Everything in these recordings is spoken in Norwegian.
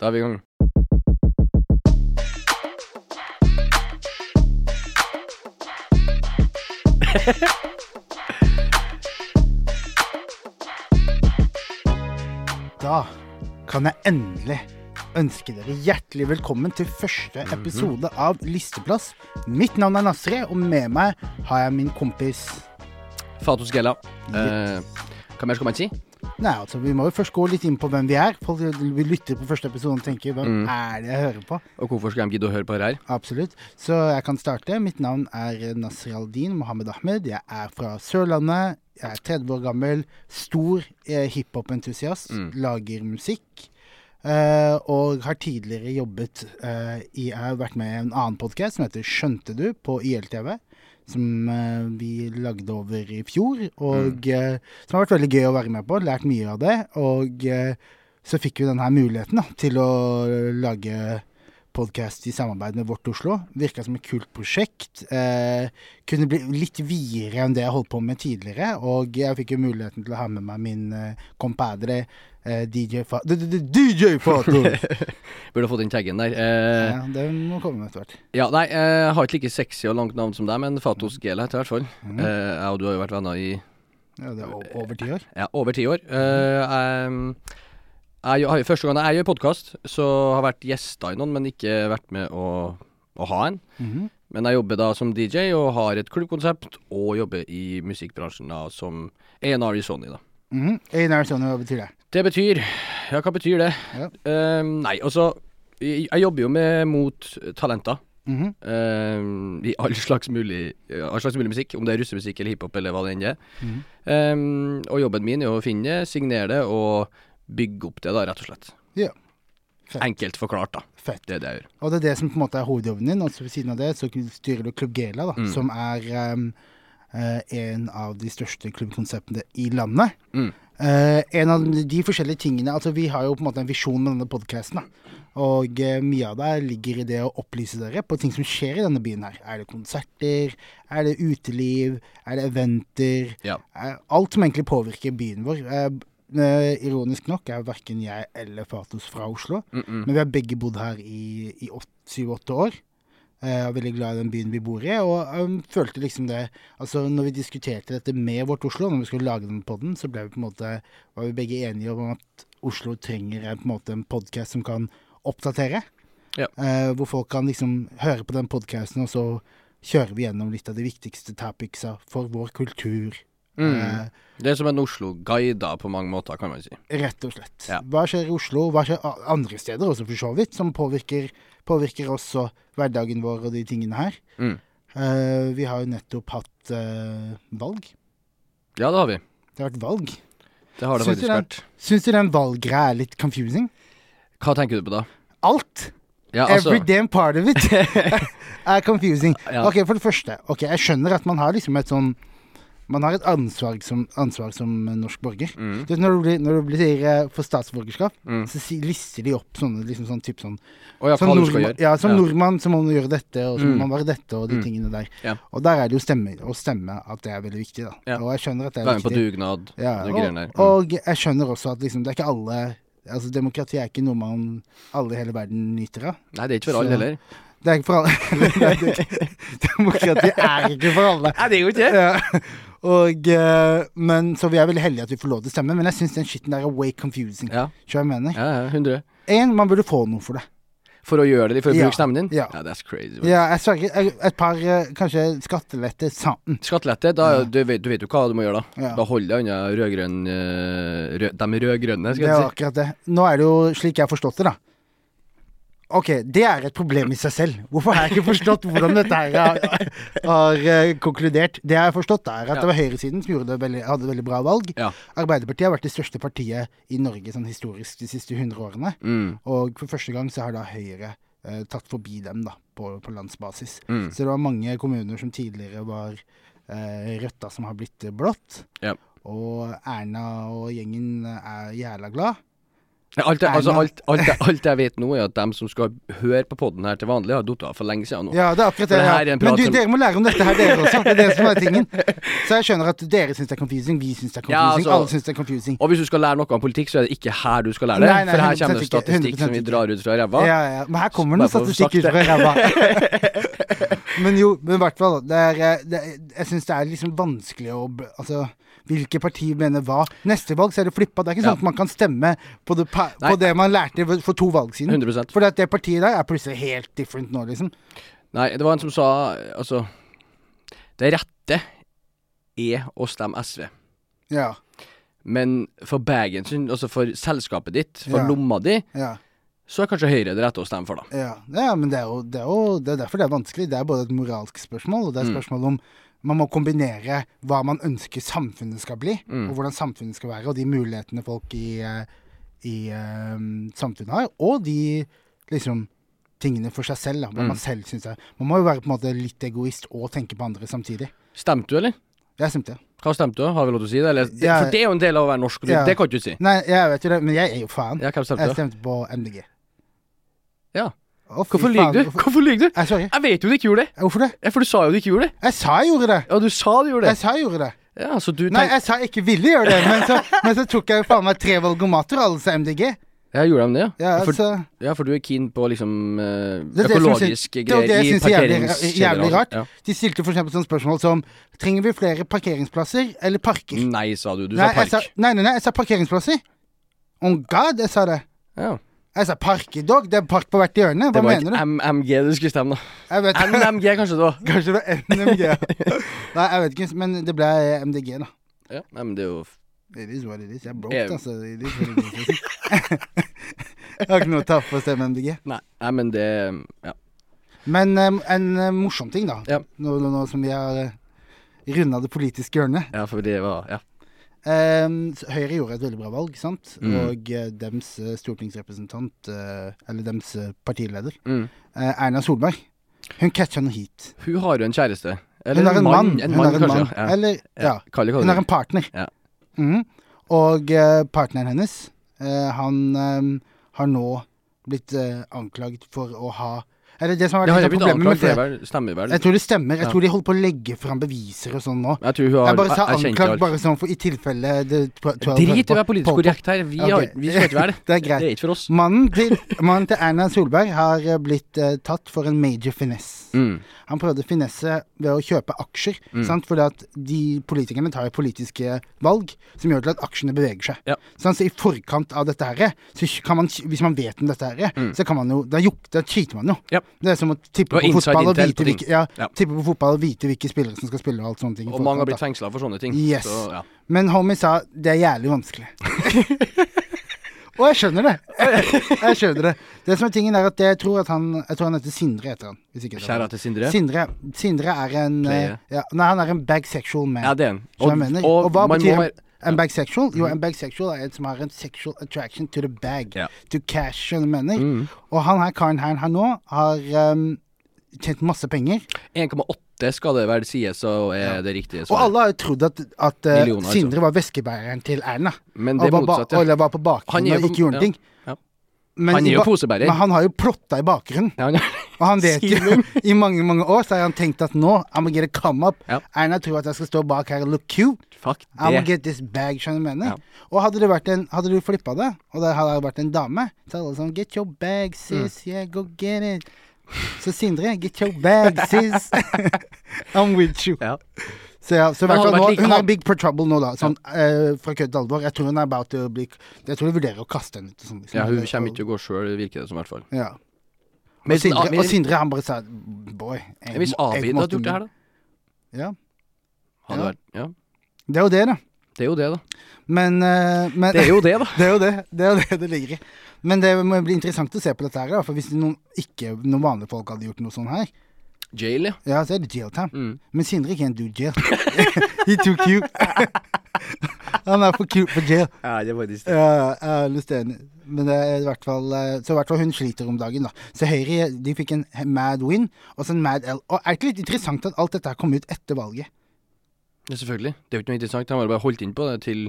Da er vi i gang. Da kan jeg endelig ønske dere hjertelig velkommen til første episode av Listeplass. Mitt navn er Nasri, og med meg har jeg min kompis Fatos Gella. Eh, hva mer skal man si? Nei, altså, vi må jo først gå litt inn på hvem vi er. Folk vil lytte på første episode og tenker hvem Mm. er det jeg hører på? Og hvorfor skal de gidde å høre på det her? Absolutt. Så jeg kan starte. Mitt navn er Nasri Aldin Mohammed Ahmed. Jeg er fra Sørlandet. Jeg er 30 år gammel. Stor eh, hiphop-entusiast. Mm. Lager musikk. Uh, og har tidligere jobbet uh, i Jeg har vært med i en annen podkast som heter Skjønte du? på YLTV. Som eh, vi lagde over i fjor. Og mm. som har vært veldig gøy å være med på. Lært mye av det. Og eh, så fikk vi denne muligheten da, til å lage podkast i samarbeid med Vårt Oslo. Virka som et kult prosjekt. Eh, kunne bli litt videre enn det jeg holdt på med tidligere. Og jeg fikk jo muligheten til å ha med meg min eh, compadre eh, DJ Fa... DJ Fato! Burde fått inn taggen der. Eh, ja, det må komme etter hvert. ja, nei, eh, jeg har ikke like sexy og langt navn som deg, men Fatos Gela heter jeg i hvert fall. Mm. Eh, jeg og du har jo vært venner i Ja, det er over ti år. ja, over ti år. Eh, jeg, jeg, første gang jeg gjør podkast, så har jeg vært gjester i noen, men ikke vært med å, å ha en. Mhm. Men jeg jobber da som DJ og har et klubbkonsept, og jobber i musikkbransjen da som A&R i Sony, da. Mhm. i Sony, hva betyr det? Det betyr Ja, hva betyr det? Ja. Um, nei, altså Jeg jeg jobber jo med mot talenter. Mm -hmm. um, I all slags, mulig, all slags mulig musikk, om det er russemusikk eller hiphop eller hva det enn er. Mm -hmm. um, og jobben min er å finne det, signere det og bygge opp det, da, rett og slett. Ja. Fett. Enkelt forklart, da. Fett. Det er det jeg gjør. Og det er det som på en måte er hovedjobben din. Og så ved siden av det så styrer du Klubb Gela, da, Mm. som er um, uh, en av de største klubbkonseptene i landet. Mm. Uh, en av de forskjellige tingene Altså Vi har jo på en måte en visjon med denne podkasten. Og uh, mye av det ligger i det å opplyse dere på ting som skjer i denne byen her. Er det konserter? Er det uteliv? Er det eventer? Ja. Eh, alt som egentlig påvirker byen vår. Eh, eh, ironisk nok er verken jeg eller Fatos fra Oslo. Mm -mm. Men vi har begge bodd her i, i syv-åtte år. Jeg er veldig glad i den byen vi bor i. Og jeg følte liksom det Altså, når vi diskuterte dette med Vårt Oslo, når vi skulle lage den podden, så ble vi på en måte var vi begge enige om at Oslo trenger en, på en måte en podkast som kan oppdatere. Ja. Eh, hvor folk kan liksom høre på den podkasten, og så kjører vi gjennom litt av de viktigste topicsa for vår kultur. Mm. Det er som en Oslo-guide på mange måter, kan man si. Rett og slett. Ja. Hva skjer i Oslo? Hva skjer andre steder også, for så vidt, som påvirker, påvirker også hverdagen vår og de tingene her. Mm. Uh, vi har jo nettopp hatt uh, valg. Ja, det har vi. Det har vært valg. Det har det Syns faktisk vært. Syns du den valggreia er litt confusing? Hva tenker du på da? Alt! Ja, altså Every damn part of it er confusing. Ja. Ok, for det første. Ok, Jeg skjønner at man har liksom et sånn Man har et ansvar som, ansvar som norsk borger. mm. Du vet, når du blir, når du blir får statsborgerskap, Mm. så si, lister de opp sånne liksom sånn type sånn oh, ja, som hva nordmann, ja, som Ja. nordmann så må man gjøre dette, og så må Mm. man være dette, og de Mm. tingene der. Ja. Og der er det jo stemme, å stemme at det er veldig viktig, da. Og jeg skjønner at det er Være med på dugnad. Ja, og. Mm. og jeg skjønner også at liksom, det er ikke alle Altså, demokrati er ikke noe man alle i hele verden nyter av. Nei, det er ikke for alle heller. Det er ikke for alle. Demokrati er ikke for alle. Nei, det er jo ikke det. Ja. Og, eh, men, så vi er veldig heldige at vi får lov til å stemme, men jeg syns den skitten der er way confusing. Ja, Skjønner jeg mener? ja, ja, 100. En, man burde få noe for det. For å gjøre det, for å Ja, bruke stemmen din? ja. that's crazy. Ja, jeg sverger. Et par eh, kanskje skattelette sammen. Skattelette, da, Ja. du, vet, du vet jo hva du må gjøre da. Ja. Da holder jeg unna rødgrønn eh, rød, De rød-grønne, skal er si. Det er akkurat det. Nå er det jo slik jeg har forstått det, da. Ok, det er et problem i seg selv. Hvorfor har jeg ikke forstått hvordan dette her har, har eh, konkludert? Det jeg har forstått, er at Ja. det var høyresiden som det veldig, hadde veldig bra valg. Ja. Arbeiderpartiet har vært det største partiet i Norge sånn historisk de siste 100 årene. Mm, Og for første gang så har da Høyre eh, tatt forbi dem da, på, på landsbasis. mm. Så det var mange kommuner som tidligere var eh, rødt, da, som har blitt blått. Ja. Og Erna og gjengen er jævla glad. Alt, jeg- altså, alt, alt, alt jeg vet nå, er at dem som skal høre på poden her til vanlig, har datt av for lenge siden nå. Ja, det er akkurat det. Det Men du, dere må lære om dette her, dere også. Det er det som er tingen. Så jeg skjønner at dere syns det er confusing, vi syns det er Ja, confusing, altså- alle syns det er confusing. Og hvis du skal lære noe om politikk, så er det ikke her du skal lære det. Nei, nei, for her kommer det statistikk som vi drar ut fra ræva. Ja, ja. Men her kommer det statistikk ut fra ræva. men jo, men i hvert fall. Jeg syns det er liksom vanskelig å Altså, hvilke partier mener hva. Neste valg så er det flippa. Det er ikke Ja. sånn at man kan stemme på det, på det man lærte for to valg siden. 100 For det partiet der er plutselig helt different nå, liksom. Nei, det var en som sa Altså Det rette er å stemme SV. Ja. Men for bagen sin, altså for selskapet ditt, for Ja. lomma di, Ja. så er kanskje Høyre det rette å stemme for, da. Ja, ja men det er, jo, det er jo det er derfor det er vanskelig. Det er både et moralsk spørsmål, og det er et Mm. spørsmål om man må kombinere hva man ønsker samfunnet skal bli, Mm. og hvordan samfunnet skal være, og de mulighetene folk i, eh, i eh, samfunnet har, og de liksom tingene for seg selv, da, hva Mm. man selv syns er Man må jo være på en måte litt egoist og tenke på andre samtidig. Stemte du, eller? Jeg stemte. Hva stemte du? Har vi lov til å si det? Eller? Ja. for det er jo en del av å være norsk, Ja. det kan du ikke si. Nei, jeg vet jo det, men jeg er jo faen. Ja, Jeg stemte på MDG. Ja. Å, fy Hvorfor faen, lyver du? hvorfor- lyver du? Jeg, sorry. Jeg vet jo du ikke gjorde det. Hvorfor det? Ja, For du sa jo du ikke gjorde det. Jeg sa jeg gjorde det. Ja, du sa du gjorde Jeg det. sa jeg gjorde det. Ja, så du Nei, tenkte jeg sa jeg ikke ville gjøre det, men så, men så tok jeg jo faen meg tre valgomater, alle sa MDG. Ja, gjorde de det, Ja, for, altså ja, for du er keen på liksom eh, Det er det som økologiske det er jo det greier jeg synes er jævlig, jævlig rart. Ja. De stilte for eksempel sånne spørsmål som Trenger vi flere parkeringsplasser eller parker? Nei, sa du. Du nei, sa jeg park. sa, nei, nei, nei, jeg sa parkeringsplasser. Oh God, jeg sa det. Ja. Jeg sa parkedog. Det er park på hvert hjørne. Hva mener du? Det var ikke MMG du skulle stemme, da. NMG kanskje det var. Kanskje det var NMG. Nei, jeg vet ikke, men det ble MDG, da. Ja, men det er jo It is what it is. Jeg er broke, Jeg- altså. It is what it is. jeg har ikke noe å tape på å stemme MDG. Nei, nei men det Ja. Men um, en eh, morsom ting, da. Ja. Nå, nå, nå som vi har uh, runda det politiske hjørnet. ja, for det var Ja. S- Høyre gjorde et veldig bra valg, sant? Mm. Og uh, dems eh, stortingsrepresentant, eh, eller dems eh, partileder, Mm. eh, Erna Solberg, hun catcha noe hit. Hun har jo en kjæreste. Hun er en mann. En hun mann, er en mann. Ja. Eller, ja. Hun er en partner. Ja. Mm. Og eh, partneren hennes, eh, han har nå blitt eh, anklaget for å ha Eller det som har Det vært jeg litt problemet med flere stemmer vel? Jeg tror det stemmer. Jeg Ja. tror de holder på å legge fram beviser og sånn nå. Jeg tror hun har Jeg bare sa erkjent bare sånn for i tilfelle det Drit i å være politisk korrekt her. Vi, har, vi skal ikke være det. Det er Det greit. er ikke for oss. Mannen til, mannen til Erna Solberg har eh, blitt eh, tatt for en major finesse. Mm. Han prøvde finesse ved å kjøpe aksjer, Mm. sant? fordi at de politikerne tar jo politiske valg som gjør til at aksjene beveger seg. Ja. Så i forkant av dette her, man, hvis man vet om dette her, Mm. så kan man jo Da, juk, da man jo. Ja. Det er som å tippe på fotball og vite hvilke, ja, Ja. tippe på fotball og vite hvilke spillere som skal spille og alt sånne ting. Og mange har blitt fengsla for sånne ting. Yes. Så, ja. Men homie sa det er jævlig vanskelig. Og jeg skjønner det. Jeg skjønner det. Det som er tingen er at jeg tror at han Jeg tror han heter Sindre, heter han. Kjære til Sindre. Sindre, Sindre er en eh, ja, Nei, han er en bagsexual man. Ja, det er han. Og, og. Og hva man betyr må en- bagsexual? Jo, en bagsexual er en som har en sexual attraction to the bag. Ja. To cash, skjønner du mener. mm. Og han her karen her, her nå har um, tjent masse penger. 1,8 skal det vel sies, så er Ja. det riktige Og alle har jo trodd at, at uh. Sindre var veskebæreren til Erna. Men det og var, motsatt, ja. Eller var på bakgrunnen og ikke gjorde noe. Ja. Men, Han er jo posebærer. Men han har jo plotta i bakgrunnen. Ja, han, Og han vet jo I mange mange år så har han tenkt at nå I'm gonna get a come up. Ja. Erna tror at jeg skal stå bak her og look cute. fuck I'm gonna get this bag, skjønner du mener. Ja. Og hadde det vært en Hadde du flippa det, og det hadde vært en dame, så hadde alle sånn Get your bag, sis. Mm. Yeah, go get it. Så Sindre, get your bag, sis. I'm with you. Ja. Så ja, så hvert fall nå, like- hun er big for trouble nå, da. Sånn, eh, fra kødd til alvor. Jeg tror hun er about to bli Jeg tror de vurderer å kaste henne ut. Sånn, liksom. ja, hun kommer ikke til å gå sjøl, virker det som, i hvert fall. Ja. Men Og Sindre, men- og Sindre han bare sa Boy. jeg Hvis Abid hadde gjort det her, da? Ja. Hadde Ja. vært Ja. Det er jo det, da. Det er jo det, da. Men, eh, men Det er jo det, da. Det er jo det. Det er jo det det ligger i. Men det må bli interessant å se på dette her, da. For hvis noen, ikke noen vanlige folk hadde gjort noe sånn her, Jail, ja. ja, så er det jail time. Mm. Men Sindre can't do jail. He too cute. Han er for cute for jail. Ja, det er faktisk Ja, jeg er litt enig. Men det er i hvert fall eh, Så i hvert fall hun sliter om dagen, da. Så Høyre de fikk en mad win, og så en mad L. Og er det ikke litt interessant at alt dette kom ut etter valget? Ja, selvfølgelig. Det er jo ikke noe interessant. Han var bare holdt inn på det til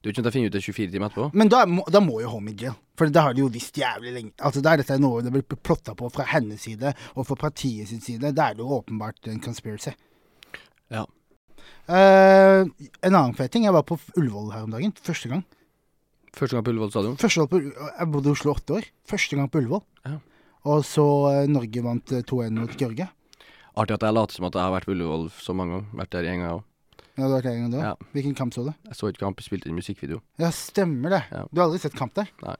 Du er ikke nødt til å finne ut det 24 timer etterpå. Men da må, da må jo Homie jail. For det har de jo visst jævlig lenge. Altså, da er dette noe det blir plotta på fra hennes side og fra partiet sin side. Da er det jo åpenbart en conspiracy. Ja. Uh, en annen fet ting. Jeg var på Ullevål her om dagen. Første gang. Første gang på Ullevål stadion. Første gang på, jeg bodde i Oslo åtte år. Første gang på Ullevål. Ja. Og så uh, Norge vant eh, 2-1 mot Georgia. Artig at jeg later som at jeg har vært på Ullevål så mange ganger. Vært der en gang òg. Ja, det var en gang da. Ja. Hvilken kamp så du? Jeg så ikke kamp, jeg spilte inn musikkvideo. Ja, stemmer det. Ja. Du har aldri sett kamp der? Nei.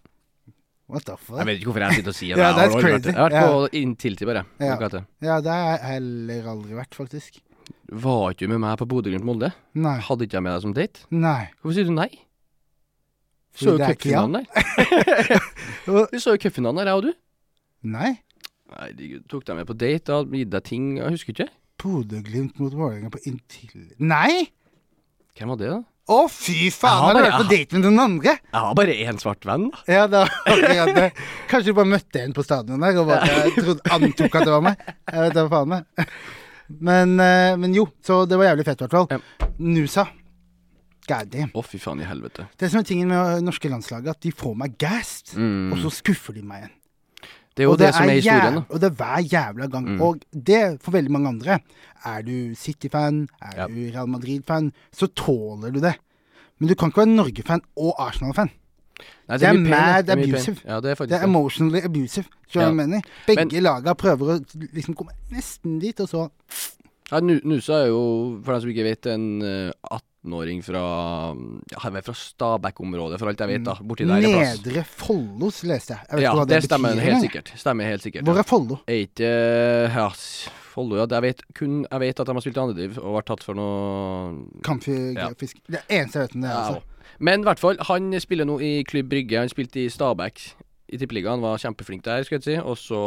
What the fuck? Jeg vet ikke hvorfor jeg sitter og sier det. Ja, Jeg har that's aldri vært crazy. der. Jeg har vært på inntil til, bare. Ja. Det? Ja, det har jeg heller aldri vært, faktisk. Var ikke du med meg på Bodø-Glimt-Molde? Nei. Hadde ikke jeg med deg som date? Nei. Hvorfor sier du nei? Du så jo det er ikke cupfinalen der. Du så jo cupfinalen der, jeg og du. Nei. Nei, de tok deg med på date og gitt deg ting, jeg husker ikke. Bodø-Glimt mot Vålerenga på inntil... Nei! Hvem var det, da? Å, fy faen! har Har du vært på date med noen andre? Jeg har bare én svart venn. Ja, da det. Kanskje du bare møtte en på stadion der og bare trodde, antok at det var meg. Jeg vet da faen. jeg. Men, eh, men jo, så det var jævlig fett i hvert fall. Ja. Nusa. Damn. Å, fy faen i helvete. Det som er tingen med norske landslaget, at de får meg gassed, Mm. og så skuffer de meg igjen. Det er jo og det, det som er historien. Da. Og det er hver jævla gang. Mm. Og det, for veldig mange andre Er du City-fan, er ja. du Real Madrid-fan, så tåler du det. Men du kan ikke være Norge-fan og Arsenal-fan. Nei, det, det, er, mad det er abusive. Ja, det, er det, er emotionally abusive. Ja. Begge Men, laga prøver å liksom komme nesten dit, og så ja, Nusa er jo, for den som ikke vet, en eh, 18 17-åring fra ja, han er fra Stabekk-området, for alt jeg vet. da, borti der. Nedre Follos, leste jeg. jeg ja, det, det, stemmer betyr, helt sikkert. Stemmer helt sikkert. Hvor er Follo? Er ja, Follo, ja. Jeg vet, kun, jeg vet at de har spilt i andrediv og vært tatt for noe Kampfisk. Ja. Det eneste jeg vet om det. Altså. Ja, Men i hvert fall, han spiller nå i Klubb Brygge. Han spilte i Stabæk i Tippeligaen, var kjempeflink der, skal jeg si. Og så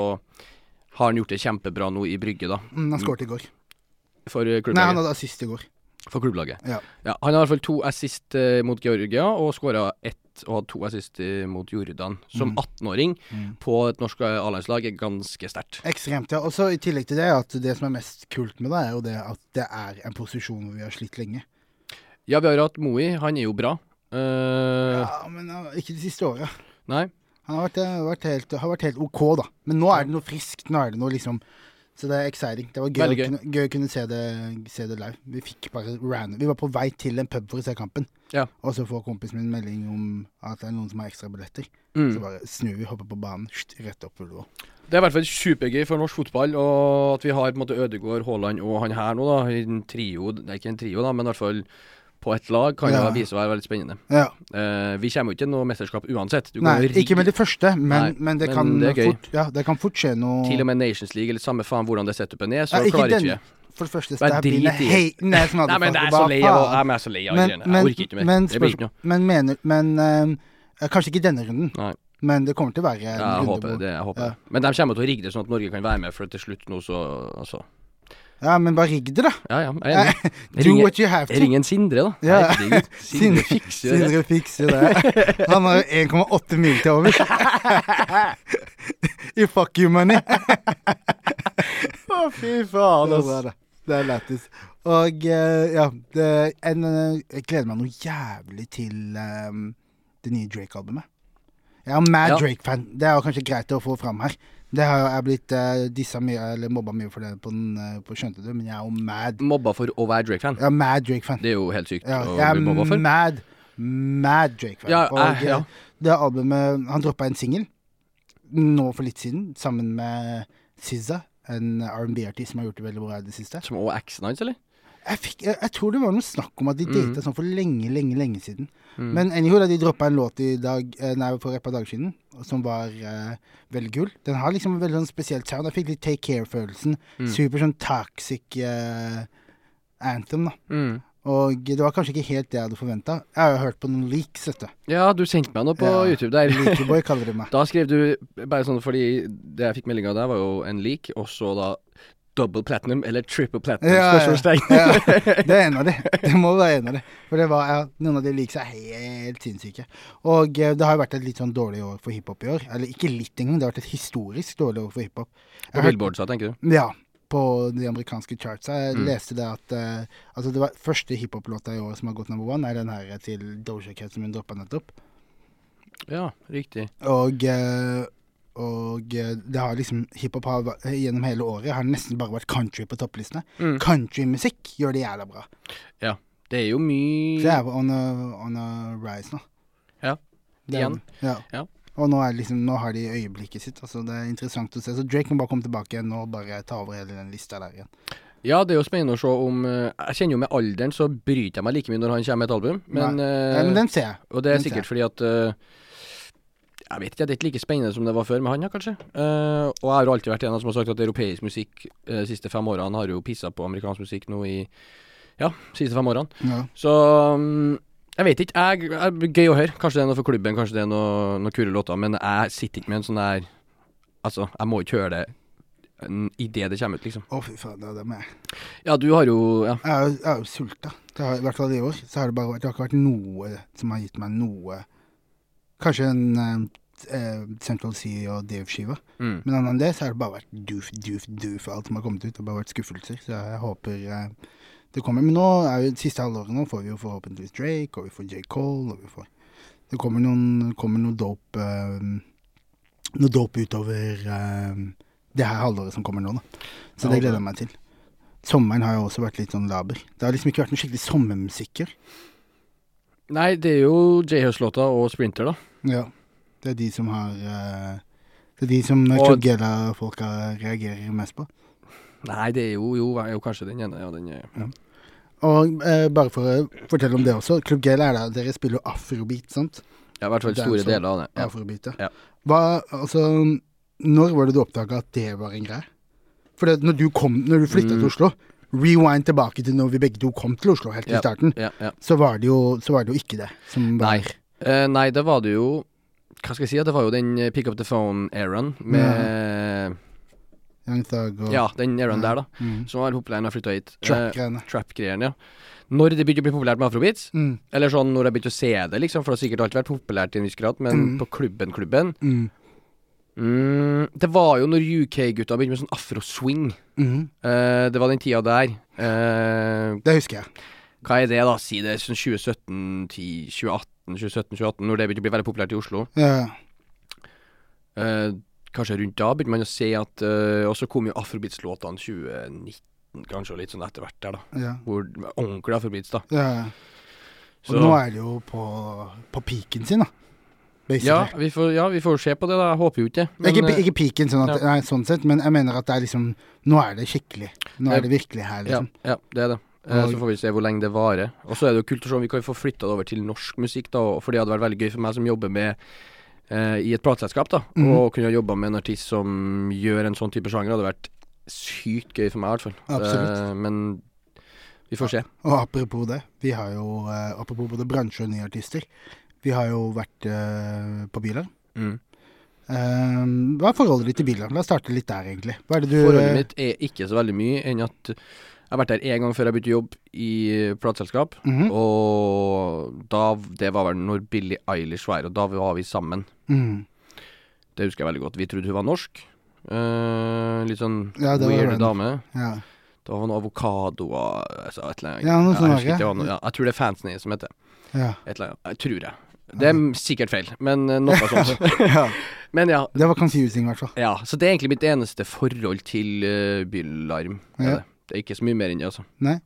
har han gjort det kjempebra nå i Brygge, da. Mm, han skåret i går. For eh, klubben. Nei, han hadde assist i går. For klubblaget. Ja. han har i hvert fall to assist eh, mot Georgia, og skåra ett og hadde to assist eh, mot Jordan. Som Mm. 18-åring Mm. på et norsk A-landslag er ganske sterkt. Ekstremt, ja. Og så i tillegg til det, at det som er mest kult med det, er jo det at det er en posisjon hvor vi har slitt lenge. Ja, vi har hatt Moi. Han er jo bra. Uh... Ja, men ikke de siste åra. Nei. Han har vært, vært helt, har vært helt OK, da. Men nå er det noe friskt. Nå er det noe liksom Så det er exciting. Det var gøy, gøy. å kunne, gøy å kunne se det, se det live. Vi fikk bare random Vi var på vei til en pub for å se kampen, Ja. og så får kompisen min melding om at det er noen som har ekstra billetter. Mm. Så bare snur vi, hopper på banen, sht, rett opp Ullevål. Det er i hvert fall supergøy for norsk fotball, og at vi har på en måte Ødegaard, Haaland og han her nå, da. I en trio. Det er ikke en trio, da, men i hvert fall på et lag kan Ja. det vise å være veldig spennende. Ja. Uh, vi kommer jo ikke til noe mesterskap uansett. Du Nei, ikke med det første, men, Nei, men det men kan det fort Ja, det kan fort skje noe til og med Nations League, eller samme faen hvordan det setupen er, så Ja, klarer ikke vi. For det første, Bare stab inn drit i det. haten er som Nei, men det er så lei av faen? Jeg er så lei av Men, Jeg orker ikke mer. men, det blir ikke noe. men mener Men uh, kanskje ikke denne runden, Nei. men det kommer til å være en Ja, jeg runde håper det. Jeg håper Ja. Men de kommer til å rigge det sånn at Norge kan være med, for til slutt nå så Altså. Ja, men bare rigg det, da. Ja ja, jeg er enig. Do what you have to. Ring en Sindre, da. Ja. Herregud. Sindre fikser det. Sindre fikser det. Han har 1,8 mil til over. I fuck you money. Å, fy faen, Det bra, det. Er lættis. Og eh, ja, det, en, jeg gleder meg noe jævlig til um, det nye Drake-albumet. Jeg er mad Ja. Drake-fan. Det er kanskje greit å få fram her. Det har jeg blitt uh, dissa mye, eller mobba mye for det på, den, eh, på Skjønte du, men jeg er jo mad. Mobba for å være Drake-fan. Er mad Drake-fan. Det er jo helt sykt Ja, å jeg bli mobba er for. mad, mad Drake-fan. Ja, Og eh, ja. Det det albumet Han droppa en singel nå for litt siden, sammen med SZA, en R&B-artist som har gjort det veldig bra i det siste. Som også eksen hans, eller? Jeg, fikk, jeg, jeg tror det var noe snakk om at de data Mm. sånn for lenge, lenge lenge siden. Mm. Men anyhow, da de droppa en låt i dag, eh, nei, for et par dager siden, som var eh, veldig kul. Den har liksom en veldig sånn spesielt sound. Jeg fikk litt Take Care-følelsen. Mm. Super sånn toxic eh, anthem, da. Mm. Og det var kanskje ikke helt det jeg hadde forventa. Jeg har jo hørt på noen leaks, vet du. Ja, du sendte meg noe på Ja. YouTube der. Leakyboy kaller de meg. Da skrev du bare sånn fordi det jeg fikk melding av deg, var jo en leak, og så da double platinum eller triple platinum. Ja, ja. spørsmålstegn. Ja, det er en av de. Det må være en av de. For det var, ja, noen av de liker er helt sinnssyke. Og eh, det har jo vært et litt sånn dårlig år for hiphop i år. Eller ikke litt engang, det har vært et historisk dårlig år for hiphop. På Billboard, sa tenker du? Ja. på de amerikanske charts. Jeg Mm. leste det at eh, Altså det var første hiphop-låta i år som har gått number one, er den her til Doja Cat som hun droppa nettopp. Ja, riktig. Og, eh, og eh, det har liksom hiphop har gjennom hele året har nesten bare vært country på topplistene. Mm. Countrymusikk gjør det jævla bra. Ja. Det er jo mye Så jeg er on a, on a rise nå. Ja. Det Igjen. Ja. Ja. Og nå, liksom, nå har de øyeblikket sitt. Altså det er interessant å se. Så Drake må bare komme tilbake igjen og bare ta over hele den lista der igjen. Ja, det er jo spennende å se om eh, Jeg kjenner jo med alderen så bryter jeg meg like mye når han kommer med et album, men, Ja, Nei, men den ser jeg. Og det er den sikkert fordi at eh, Jeg vet ikke, det er ikke like spennende som det var før med han, ja, kanskje. Uh, og jeg har jo alltid vært en av som har sagt at europeisk musikk eh, de siste fem årene har jo pissa på amerikansk musikk nå i Ja, de siste fem årene. Ja. Så um, jeg vet ikke. Jeg, jeg, gøy å høre. Kanskje det er noe for klubben, kanskje det er noe, noe kule låter. Men jeg sitter ikke med en sånn der Altså, jeg må ikke høre det idet det kommer ut, liksom. Å, fy faen. Det er det med. Ja, du har jo Ja. Jeg er jo, jeg er jo sulta. Det har, I hvert fall i år. Så har det bare Det har ikke vært noe som har gitt meg noe Kanskje en eh, Central Sea og Dave-skiva. Mm. Men annet enn det så har det bare vært doof, doof, doof alt som har kommet ut. Det har bare vært skuffelser. Så jeg håper eh, det kommer. Men nå er jo siste halvåret nå får vi jo forhåpentligvis Drake, og vi får J. Cole, og vi får Det kommer noen kommer noe dope eh, Noe dope utover eh, det her halvåret som kommer nå, da. Så det gleder jeg meg til. Sommeren har jo også vært litt sånn laber. Det har liksom ikke vært noe skikkelig sommermusikker. Nei, det er jo J-Hus-låta og Sprinter, da. Ja. Det er de som har eh, Det er de som Og- Club Gela-folka reagerer mest på. Nei, det er jo, jo, er jo kanskje den ene. Ja, den er, Og eh, bare for å fortelle om det også. Club Gela er da Dere spiller jo afrobeat, sant? ja, i hvert fall store deler av det. Ja. Afrobeat, Ja. Hva, altså Når var det du oppdaga at det var en greie? For det, når du kom Når du flytta Mm. til Oslo Rewind tilbake til når vi begge to kom til Oslo helt i starten, Ja, ja. så var det jo, så var det jo ikke det. Som var, Nei. Eh, nei, det var det jo Hva skal jeg si? Det var jo den eh, Pick Up The Phone-eraen med Young Thug og Ja, den eraen der, da. mm, Som var populær når jeg flytta hit. Eh, Trap-greiene. Trap-greiene, ja. Når det begynte å bli populært med afrobeats, Mm, eller sånn når jeg begynte å se det, liksom, for det har sikkert alltid vært populært til en viss grad, men Mm. på klubben-klubben mm, mm, Det var jo når UK-gutta begynte med sånn afro-swing. mm. Eh, det var den tida der. Eh, Det husker jeg. hva er det, da? Si det sånn 2017, 10, 2018, 2017-2018, når det begynte å bli veldig populært i Oslo. Ja, Uh, kanskje rundt da begynte man å se at uh, Og så kom jo afrobeats-låtene 2019, kanskje, og litt sånn etter hvert der, da. ja, Hvor ordentlig afrobeats, da. ja. Og Så- nå er det jo på, på piken sin, da. Ja vi, får, ja, vi får se på det, da. Jeg håper jo ikke det. ikke, eh, ikke piken, sånn, at, ja. nei, sånn sett, men jeg mener at det er liksom Nå er det skikkelig. Nå er det virkelig her, ja, liksom. ja, det er det. Eh, Og- så får vi se hvor lenge det varer. Og så er det jo kult å se om vi kan få flytta det over til norsk musikk, da. For det hadde vært veldig gøy for meg som jobber med eh, i et plateselskap, da. mm. Og kunne ha jobba med en artist som gjør en sånn type sjanger. Det hadde vært sykt gøy for meg, i hvert fall. Absolutt. Eh, men vi får se. Og apropos det, vi har jo eh, Apropos både bransje og nye artister. Vi har jo vært eh, på Bilar. Mm. Eh, hva er forholdet ditt til Bilar? La oss starte litt der, egentlig. Hva er det du Forholdet mitt er ikke så veldig mye enn at jeg har vært der én gang før jeg begynte jobb i plateselskap. mhm, Og da Det var vel når Billie Eilish var her, og da var vi sammen. Mm. Det husker jeg veldig godt. Vi trodde hun var norsk. Uh, litt sånn Ja, weird dame. Ja. Det var noe avokado og altså, et eller annet. Ja, noe jeg, sånt ja. var noe, ja, jeg tror det er fansen hennes som heter ja. et eller annet. Jeg tror det. Det er sikkert feil, men eh, noe sånt. ja. men ja, Det var confusing, i hvert fall. ja. Så det er egentlig mitt eneste forhold til uh, bylarm. Er Ja. Det. er ikke så mye mer enn det, altså. Nei.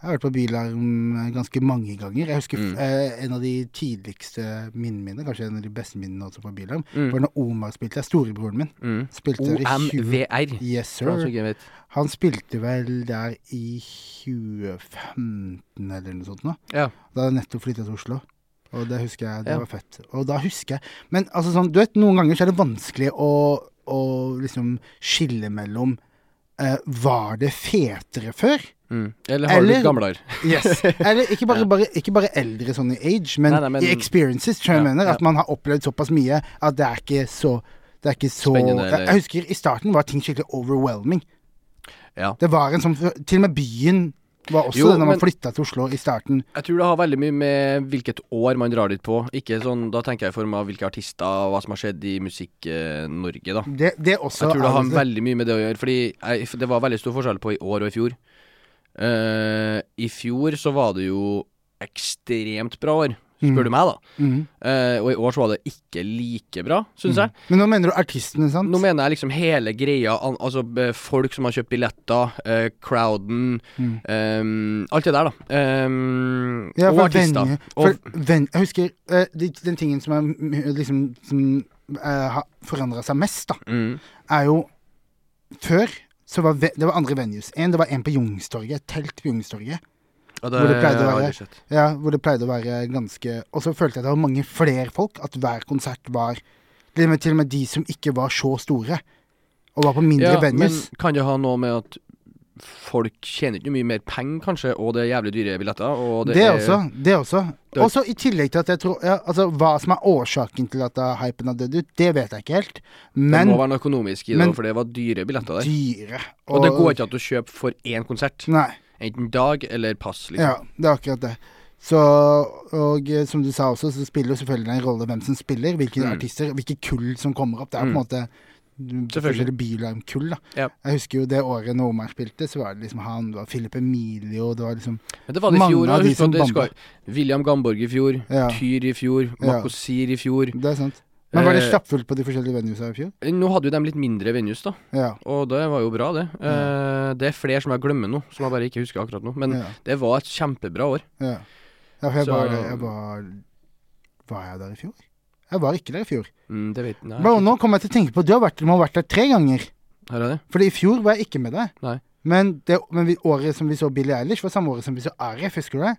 Jeg har vært på Bilarm eh, ganske mange ganger. Jeg husker Mm. eh, en av de tidligste minnene mine, kanskje en av de beste minnene også på Bilarm, Mm. var når Omar spilte. Det er Storebroren min. Mm. Spilte der i 20... OMVR. Yes, sir. Han spilte vel der i 2015 eller noe sånt nå. Ja. Da hadde jeg nettopp flytta til Oslo. Og det husker jeg, det Ja. var fett. Og da husker jeg Men altså sånn, du vet, noen ganger så er det vanskelig å, å liksom skille mellom eh, Var det fetere før? Mm. Eller har du Eller- blitt gamlere? Yes. Eller ikke bare, Ja. bare, ikke bare eldre sånn i age, men, Nei, nei, men- i experiences, tror jeg Ja, mener. At man har opplevd såpass mye at det er ikke så det er ikke så jeg, jeg husker I starten var ting skikkelig overwhelming. Ja. Det var en sånn Til og med byen Var også Jo, det når man flytta til Oslo i starten. Jeg tror det har veldig mye med hvilket år man drar dit på. Ikke sånn, Da tenker jeg i form av hvilke artister og hva som har skjedd i Musikk-Norge, da. Det, det også Jeg tror det har det- veldig mye med det å gjøre. Fordi jeg, det var veldig stor forskjell på i år og i fjor. Uh, I fjor så var det jo ekstremt bra år, spør Mm. du meg, da. Mm. Uh, og i år så var det ikke like bra, syns Mm. jeg. Men nå mener du artistene, sant? Nå mener jeg liksom hele greia, altså folk som har kjøpt billetter, uh, crowden, Mm. um, alt det der, da. Um, Ja, og artister. venue- For venn, jeg husker uh, de, den tingen som, er, liksom, som har forandra seg mest, da, mm, er jo Før så var det var andre venues. En, det var en på Youngstorget. Et telt på Youngstorget. Og hvor det være- Ja, hvor det pleide å være ganske Og så følte jeg det var mange flere folk. At hver konsert var Til og med, til og med de som ikke var så store, og var på mindre Ja, men kan det ha noe med at folk tjener ikke mye mer penger, kanskje, og det er jævlig dyre billetter? Og Det, det, er, også. Det også. Det- Også i tillegg til at jeg tror ja, Altså, hva som er årsaken til at hypen har dødd ut, det vet jeg ikke helt. Det må være noe økonomisk i det, men- for det var dyre billetter der. dyre. Og det går ikke an å kjøpe for én konsert. Nei. Enten dag eller pass, liksom. Ja, det er akkurat det. Så, og eh, som du sa også, så spiller jo selvfølgelig en rolle hvem som spiller, hvilke Mm. artister, hvilke kull som kommer opp. Det er på en Mm. måte Selvfølgelig. bylarmkull, da. Ja. Jeg husker jo det året når Omar spilte, så var det liksom han, det var Philip Emilio, det var liksom Men det var det i fjor. av de som skal, William Gamborg i fjor, Ja. Tyr i fjor. Makosir i fjor. Det er sant. Men var det Eh, stappfullt på de forskjellige venuesa i fjor? Nå hadde jo de litt mindre venues, da, Ja. og det var jo bra, det. Ja. det er flere som jeg glemmer nå, som jeg bare ikke husker akkurat nå. Men ja, det var et kjempebra år. ja. for jeg Så- var jeg var, var jeg der i fjor? Jeg var ikke der i fjor. Mm, det vet nei, Bro, nå kommer jeg til å tenke på Du har vært, du må ha vært der tre ganger. Her er det. Fordi i fjor var jeg ikke med deg. Nei. Men, det, men vi, året som vi så Billie Eilish, var samme året som vi så Arif, husker du det?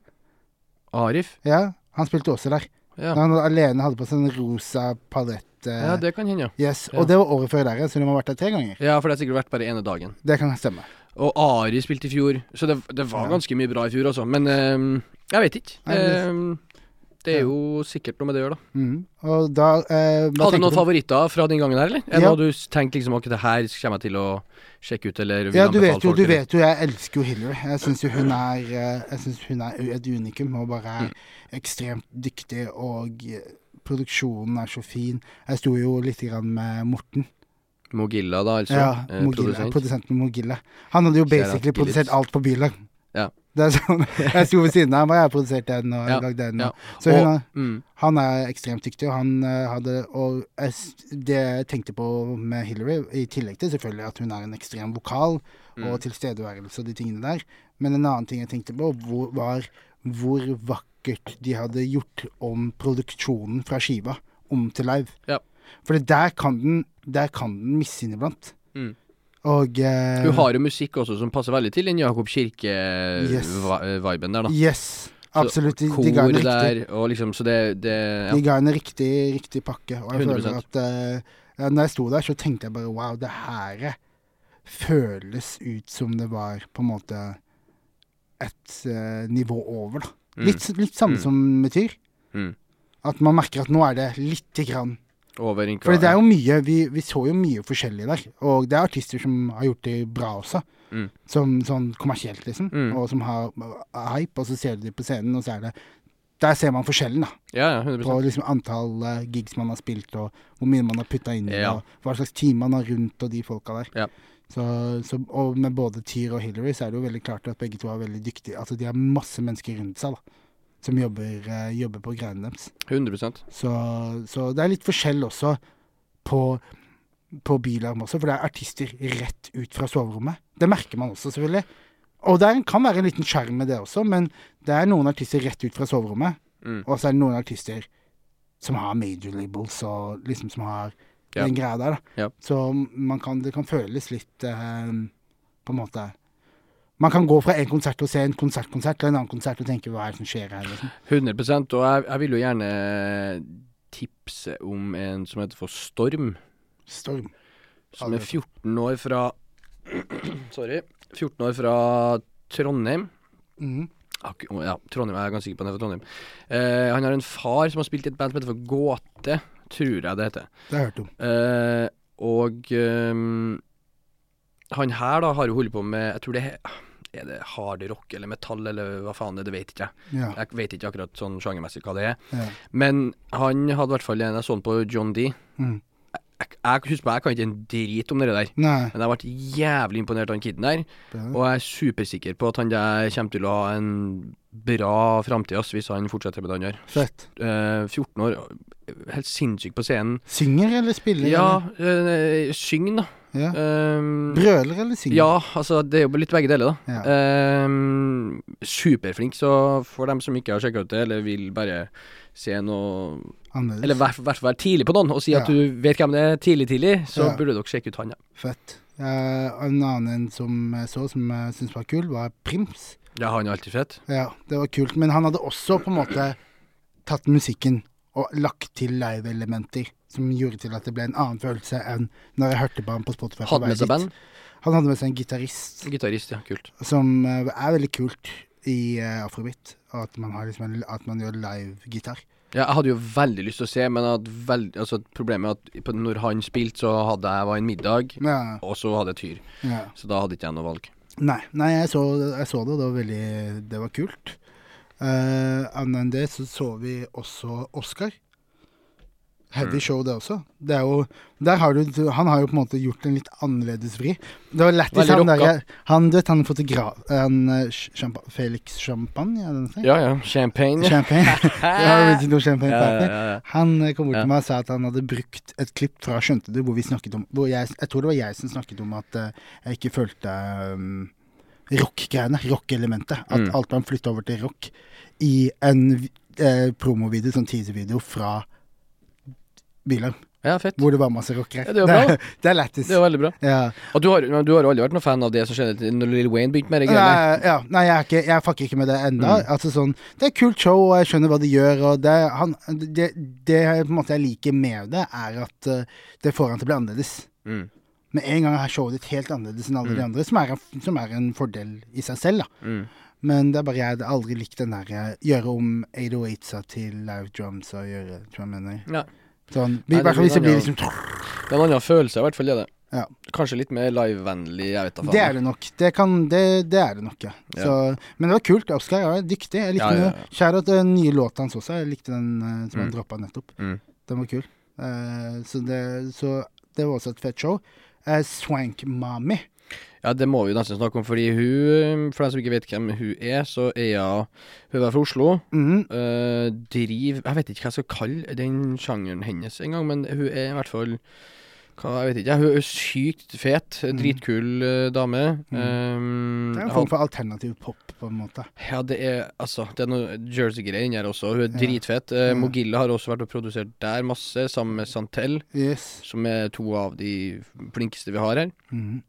Arif? Ja, han spilte også der. Ja. Da han alene hadde på seg en rosa palett. ja, det kan hende, ja. yes. Og det var året før der, så du må ha vært der tre ganger. Ja, for det har sikkert vært bare ene dagen. Det kan stemme. Og Ari spilte i fjor, så det, det var ganske mye bra i fjor også. Men um, jeg vet ikke. Nei, Ehm, det er jo sikkert noe med det å gjøre, da. Mm. Da eh, Hadde du noen favoritter fra den gangen her, eller? Eller Ja. noe du tenkt liksom at det her kommer jeg til å sjekke ut, eller Ja, du vet jo, du vet jo, jeg elsker jo Hillary. Jeg syns jo hun er eh, Jeg synes hun er et unikum og bare er Mm. ekstremt dyktig, og eh, produksjonen er så fin. Jeg sto jo litt grann med Morten. Mogilla, da, altså. Ja, eh, Mogilla, produsent. produsenten Mogilla. Han hadde jo basically produsert alt på biler. Ja. Det er sånn, Jeg sto ved siden av ham, og jeg har produsert den og Ja, lagd den. ja. Så hun Og- Mm, han er ekstremt dyktig, og han eh, hadde Og det jeg tenkte på med Hillary, i tillegg til selvfølgelig at hun er en ekstrem vokal mm. og tilstedeværelse og de tingene der, men en annen ting jeg tenkte på, hvor, var hvor vakkert de hadde gjort om produksjonen fra skiva om til live. Ja. For der kan den Der kan den misse inniblant. Mm. Og eh, Hun har jo musikk også som passer veldig til den Jakob Kirke-viben der, da. Yes. Absolutt. De, Kor de ga en riktig der, liksom, så det, det ja. De ga henne riktig, riktig pakke. Og jeg 100%. føler at eh, Når jeg sto der, så tenkte jeg bare wow, det her føles ut som det var på en måte et eh, nivå over, da. Mm. Litt, litt samme Mm. som med Tyr. Mm. At man merker at nå er det lite grann Over For det er jo mye vi, vi så jo mye forskjellig der. Og det er artister som har gjort det bra også. Mm. Som sånn kommersielt, liksom. Mm. Og som har hype, og så ser du de på scenen, og så er det Der ser man forskjellen, da. Ja, ja, 100 På liksom antall uh, gigs man har spilt, og hvor mye man har putta inn Ja. og hva slags team man har rundt, og de folka der. Ja. Så, så, og med både Tyr og Hillary så er det jo veldig klart at begge to er veldig dyktige. Altså de har masse mennesker rundt seg da, som jobber, eh, jobber på greiene deres. 100% Så, så det er litt forskjell også på, på Bylarm også, for det er artister rett ut fra soverommet. Det merker man også, selvfølgelig. Og det er, kan være en liten skjerm med det også, men det er noen artister rett ut fra soverommet, Mm. og så er det noen artister som har major labels, og liksom som har Ja. den greia der, da. Ja. Så man kan, det kan føles litt eh, på en måte Man kan gå fra en konsert og se en konsertkonsert til en annen konsert og tenke hva er det som skjer her, liksom. 100 Og jeg, jeg vil jo gjerne tipse om en som heter for Storm. Storm. Som er 14 år fra Sorry. 14 år fra Trondheim. Mm. Ja, Trondheim, jeg er ganske sikker på at han er fra Trondheim. Eh, han har en far som har spilt i et band som heter for Gåte, tror jeg det heter. Det har jeg hørt om. Eh, og um, han her da har jo holdt på med Jeg tror det he- er det hard rock eller metall eller hva faen det er, det vet ikke jeg. Ja. Jeg vet ikke akkurat sånn sjangermessig hva det er. ja. Men han hadde i hvert fall en jeg så på John D. Mm. Jeg, jeg, husk på, jeg kan ikke en drit om det der. Nei. Men jeg ble jævlig imponert av han kiden der. bra. Og jeg er supersikker på at han der kommer til å ha en bra framtid hvis han fortsetter med det han gjør. Fett. Uh, 14 år, helt sinnssyk på scenen. Synger eller spiller? Ja, eller? eh, syng, da. Ja. Um, Brøler eller synger? ja, altså det er jo litt begge deler, da. Ja. Um, superflink, så for dem som ikke har sjekka ut det, eller vil bare se noe Annerledes. Eller i hvert fall være tidlig på noen og si Ja. at du vet hvem det er tidlig, tidlig, så Ja. burde dere sjekke ut han, ja. Fett. Uh, en annen som jeg så som jeg syntes var kul, var Prims. Ja, han er alltid fett. Ja, det var kult. Men han hadde også på en måte tatt musikken og lagt til live-elementer. Som gjorde til at det ble en annen følelse enn når jeg hørte på han på Spotify. Hadde med seg band. Han hadde med seg en gitarist, Gitarist, ja. Kult. som eh, er veldig kult i uh, afrobeat. At man, har liksom at man gjør live-gitar. Ja, jeg hadde jo veldig lyst til å se, men veld, altså, problemet er at når han spilte, så hadde jeg var en middag, Ja, og så hadde jeg tyr. ja. Så da hadde ikke jeg noe valg. Nei, nei jeg, så, jeg så det, og det var veldig Det var kult. Uh, Annet enn det så så vi også Oscar. Heavy Mm. show, det også. Det er jo Der har du Han har jo på en måte gjort en litt annerledes vri. Det var lættis, han der Han, du vet, han fotograf... Han, eh, champa, Felix Champagne, er? Ja, ja. Champagne. Champagne. champagne ja, ja, ja. Han eh, kom bort til meg og sa at han hadde brukt et klipp fra Skjønte du, hvor vi snakket om jeg, jeg tror det var jeg som snakket om at uh, jeg ikke følte um, rock-greiene, rock-elementet. At Mm. alt man flytta over til rock i en eh, promovideo, sånn teaser-video fra Bylarm. ja, fett. Hvor det var masse rockere. Ja, det jo bra, det er lættis. Det jo veldig bra. Ja. Og du har, du har aldri vært noen fan av det som skjedde når Lil Wayne begynte med det? Nei, ja, nei, jeg, ikke, jeg fucker ikke med det enda. Mm. Altså sånn, Det er et kult show, og jeg skjønner hva de gjør. Og det, han, det, det måte jeg liker med det, er at uh, det får han til å bli annerledes. Mm. Med en gang er showet ditt helt annerledes enn alle de Mm. andre, som er, som er en fordel i seg selv. da. Mm. Men det er bare jeg hadde aldri likt den der eh, gjøre om 808-sa til live drums og gjøre tror jeg. Ja. Sånn, Nei, det, blir det blir liksom Det er en annen følelse, i hvert fall. Det er det. Ja. Kanskje litt mer livevennlig, jeg vet da faen. Det er det nok. Det, kan, det, det er det nok, ja. Ja. Så, men det var kult. Oscar er dyktig. Jeg likte Ja, ja, ja. Kjære at den nye låta hans også. Jeg likte den som som han Mm. droppa nettopp. Mm. Den var kul. Uh, så, det, så det var også et fett show. Uh, Swank Mami. Ja, det må vi jo nesten snakke om, fordi hun For dem som ikke vet hvem hun er, så er hun Hun er fra Oslo. Mhm. Uh, driv Jeg vet ikke hva jeg skal kalle den sjangeren hennes engang, men hun er i hvert fall hva, Jeg vet ikke. Hun er sykt fet. Mm. Dritkul uh, dame. Mm. Um, Det er en form for alternativ pop, på en måte. Ja, det er altså Det er noe Jersey-greier inni her også. Hun er Ja. dritfett. Uh, mm. Mogilla har også vært og produsert der masse, sammen med Santel, Yes. som er to av de flinkeste vi har her. Mhm.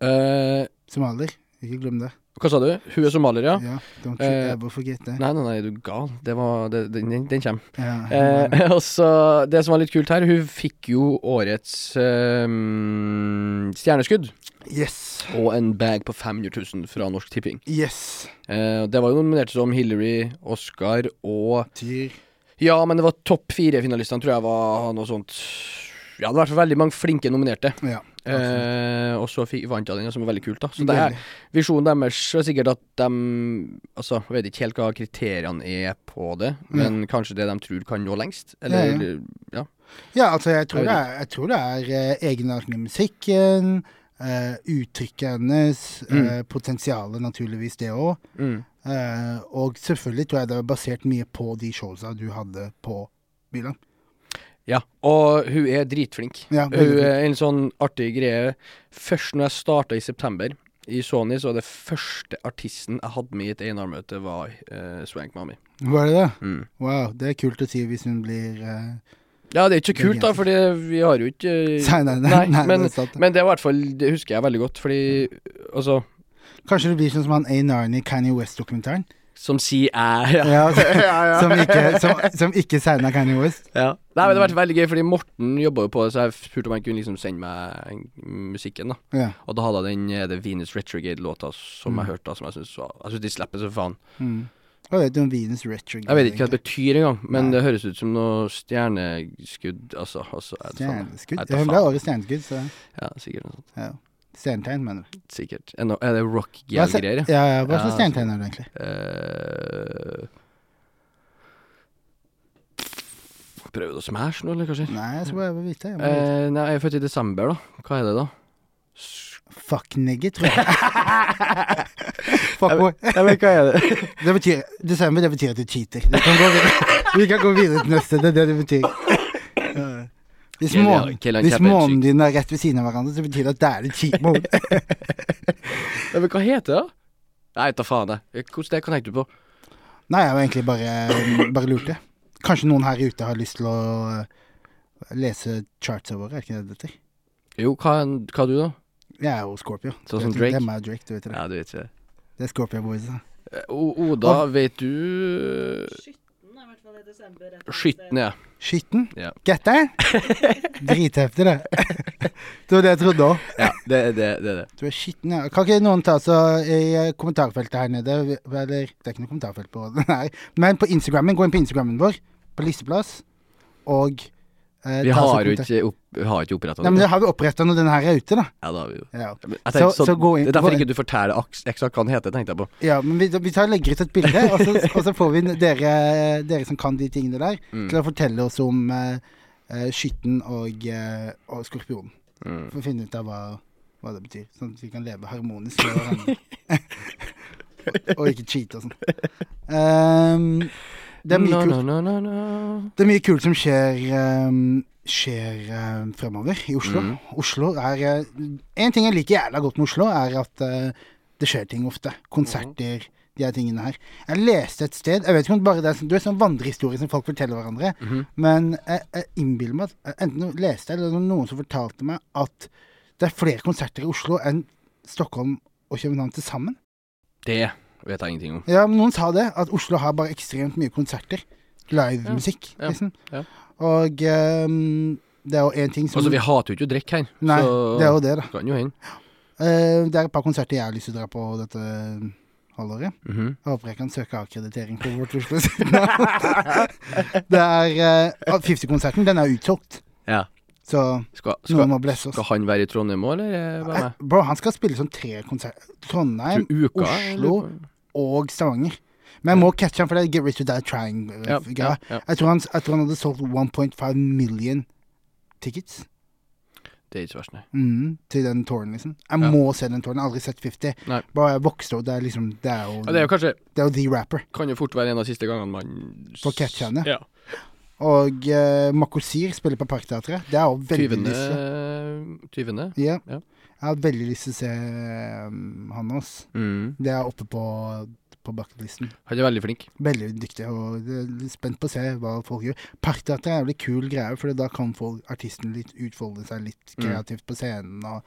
Uh, Somalier. Ikke glem det. hva sa du? Hun er somalier, ja? Ja, don't you uh, ever forget det. Nei, nei, nei, du er gal. Det var det, Den, den, kommer. Ja, uh, og så Det som var litt kult her, hun fikk jo årets ehm, stjerneskudd. yes. Og en bag på 500 000 fra Norsk Tipping. Yes. Det var jo nominert som Hillary, Oscar og Tyr. Ja, men det var topp fire-finalistene, tror jeg var noe sånt. Ja, det var i hvert fall veldig mange flinke nominerte. Ja. Eh, og så vant jeg den, som var veldig kult. da Så det er, Visjonen deres er sikkert at de Altså, jeg vet ikke helt hva kriteriene er på det, men kanskje det de tror kan nå lengst. Eller ja. Ja, altså jeg tror Jeg det jeg tror det er eh, egenarten i musikken, eh, uttrykket hennes, Mm. eh, potensialet naturligvis det òg. Mm. Eh, og selvfølgelig tror jeg det er basert mye på de showsa du hadde på Byland. Ja, og hun er dritflink. Ja, Hun er en sånn artig greie. Først når jeg starta i september i Sony, så var det første artisten jeg hadde med i et A&R-møte, var uh, Swank Mami. Var det det? Mm. Wow, det er kult å si hvis hun blir uh, Ja, det er ikke så kult, da, for vi har jo ikke Nei, nei, nei, Nei, nei, men- det. Men det er i hvert fall Det husker jeg veldig godt, fordi Altså Kanskje det blir sånn som han A9 i Kanye West-dokumentaren? Som sier jeg, ja. Ja, Som ikke, som, som ikke signa Kanye West? ja. Nei, men det har vært veldig gøy, fordi Morten jobba jo på det, så jeg spurte om han kunne liksom sende meg musikken, da. Ja. Og da hadde jeg den eh, The Venus Retrograde-låta som Mm. jeg hørte, da, som jeg syns var Jeg syns de slipper så faen. Mm. Jeg vet du om Venus Retro? Jeg vet ikke hva det betyr engang, men Nei. det høres ut som noe stjerneskudd, altså. altså er det sånn? Stjerneskudd? Jeg vet Ja, da hun ble faen. stjerneskudd, så Ja, sikkert noe sånt. ja. Stjernetegn, mener du? Sikkert. Er, no, er det rock-gal-greier? ja, ja, hva slags stjernetegn er du egentlig? Prøver du å smash nå, eller kanskje? Nei, jeg skal bare vite. Jeg må vite. Uh, nei, jeg er født i desember, da. Hva er det, da? Fuck nigger, tror jeg. Fuck boy. Nei, men hva er det? Det betyr, desember det betyr at du cheater. Du kan gå. Vi kan gå videre til neste, det er det det betyr. Hvis, månen, hvis månen din er rett ved siden av hverandre, så betyr det at det er litt kjip. Ja, men hva heter det? Nei, ta faen, det. Hvordan det connecter du på? Nei, jeg var egentlig bare, bare lurte. Kanskje noen her ute har lyst til å eh, lese chartsa våre, er ikke det dette? Jo, hva, hva er du, da? Jeg er jo Scorpio. Sånn som Drake? Det er meg og Drake, du vet det. Ja, du vet ikke. Det er Scorpio Boys. da. Eh, O Oda, vet du Skytten er ja. Skytten, sted. ja. Get. Getteren? Dritheftig, det. Det var det jeg trodde òg. ja det, er det, det det. Du er skitten, ja. Kan ikke noen ta så i eh, kommentarfeltet her nede Eller, det er ikke noe kommentarfelt på den her. Men på Instagrammen, gå inn på Instagrammen vår, på listeplass, og eh, Vi har jo ikke, opp, har ikke oppretta Nei, men det har vi oppretta når den her er ute, da. Ja, det har vi jo. Ja, jeg Så- tenkte, så sånn- gå inn- det er derfor ikke du forteller eksakt hva den heter, tenkte jeg på. ja men vi, vi tar legger ut et bilde, og så, og så får vi dere, dere som kan de tingene der, Mm. til å fortelle oss om eh, eh, skytten og, uh, og skorpionen. Mm. For å finne ut av hva, hva det betyr. Sånn at vi kan leve harmonisk med hverandre. og, og ikke cheate og sånn. Ehm, det, er mye kult, no, no, no, no. det er mye kult som skjer, um, skjer um, fremover i Oslo. Mm. Oslo er eh, En ting jeg liker jævla godt med Oslo, er at uh, det skjer ting ofte. Konserter, de her tingene her. Jeg leste et sted Jeg vet ikke om det bare det er sånn- Du er sånn vandrehistorie som folk forteller hverandre. Mhm. Men jeg, jeg innbiller meg at Enten leste jeg eller noen som fortalte meg at det er flere konserter i Oslo enn Stockholm og København til sammen. Det vet jeg ingenting om. Ja, men noen sa det, at Oslo har bare ekstremt mye konserter. Livemusikk, Ja, ja, liksom. ja. Og um, det er jo én ting som Altså, vi hater jo ikke å drikke her, Nei, så det er jo det, da. kan jo hende. Uh, det er et par konserter jeg har lyst til å dra på dette halvåret. Mhm. Jeg håper jeg kan søke akkreditering på vårt Oslo. det er uh, 50-konserten, den er utsolgt. Ja. Så Skal, noen må blesse oss. skal han være i Trondheim òg, eller er Eh? Bro, han skal spille sånn tre konserter. Trondheim uka, Oslo eller? Og Stavanger. Men jeg må catche han, for det Get Rich or Die Ja, Trying-greia. ja, ja. jeg, tror han- jeg tror han hadde solgt 1.5 million tickets Det er ikke verst, nei. mm, til den tårnen, liksom. Jeg Ja. må se den tårnen. Aldri sett 50. Nei. Bare jeg vokste opp, det er liksom Det er jo, Ja, det er jo kanskje det er jo the rapper. Kan jo fort være en av de siste gangene man Får catche han, ja. Og uh, Makosir spiller på Parkteatret. Det er jo veldig 20. lyst 20. Ja. Ja. Jeg har veldig lyst til å se um, han også. Mm. Det er oppe på, på bucketlisten. Han er veldig flink. Veldig dyktig, og er spent på å se hva folk gjør. Parkteater er en jævlig kul greie, for da kan folk, artisten litt utfolde seg litt Mm. kreativt på scenen. og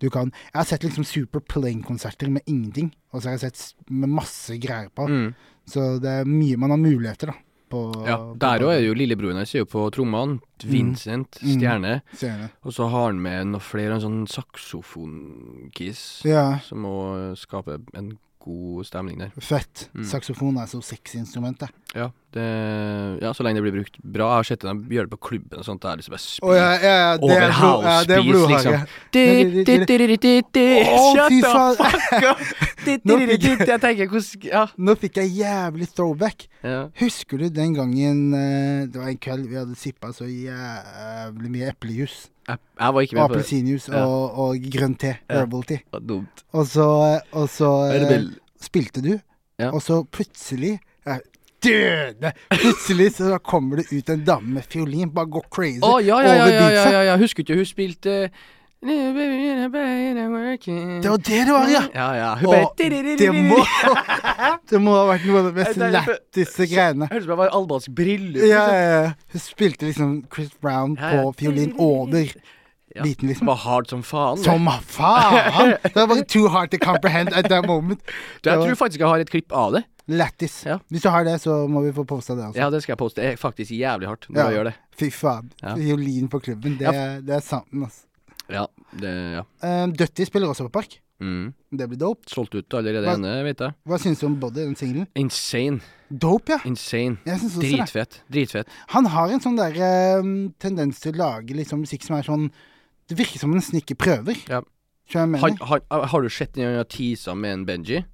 du kan, Jeg har sett liksom Super Plane-konserter med ingenting, og så har jeg sett med masse greier på. Mm. Så det er mye man har muligheter, da. På, Ja, Der òg er det jo lillebroren hans er jo på trommene. Vincent, Mm. stjerne. scenen. Og så har han med noen flere, en sånn saksofonkis, Ja, som må skape en god stemning der. fett. Mm. Saksofon er så sexy instrument, det. Ja, det, ja, så lenge det blir brukt bra. Jeg har sett dem gjøre det på klubben og sånt. Der liksom bare spill. spiller. ja, ja, det Over er, det er di, di. Å, fy faen. Jeg tenker hvordan Ja. Nå fikk jeg jævlig throwback. ja. Husker du den gangen eh, Det var en kveld vi hadde sippa så jævlig mye eplejus. Jeg, var ikke med på det. Appelsinjuice Ja. og, og grønn te. Herbal tea. Det var dumt. Og så, og så eh, spilte du, Ja. og så plutselig eh, Døde! Plutselig så kommer det ut en dame med fiolin, bare går crazy oh, ja, ja, ja, over ja, ja, ja, ja. Husker ikke hun spilte Det var det det var, ja! Ja, ja. Bare det må Det må ha vært noe av det mest lættiste greiene. Hørtes ut som det var albansk bryllup. Ja, liksom. ja, ja. Hun spilte liksom Chris Brown på fiolin over Ja. Liten, liksom. var hard som faen. Som faen! Det var bare too hard to comprehend at that moment. Du, jeg tror faktisk jeg har et klipp av det. Lættis. Ja. Hvis du har det, så må vi få posta det. Altså. Ja, det skal jeg poste. Det er faktisk jævlig hardt når Ja. jeg gjør det. Fy faen. Fiolin på klubben, det, Ja. det er santen, altså. Ja, det Ja. Um, Dutty spiller også på Park. Mm. Det blir dope. Solgt ut allerede Hva- ene, vet jeg. Hva syns du om Body, den singelen? Insane. Dope, ja. Insane. Dritfett. Dritfett. Han har en sånn der um, tendens til å lage liksom musikk som er sånn Det virker som en snikker prøver. Ja. Mener? han, har du sett den teasa med en Benji?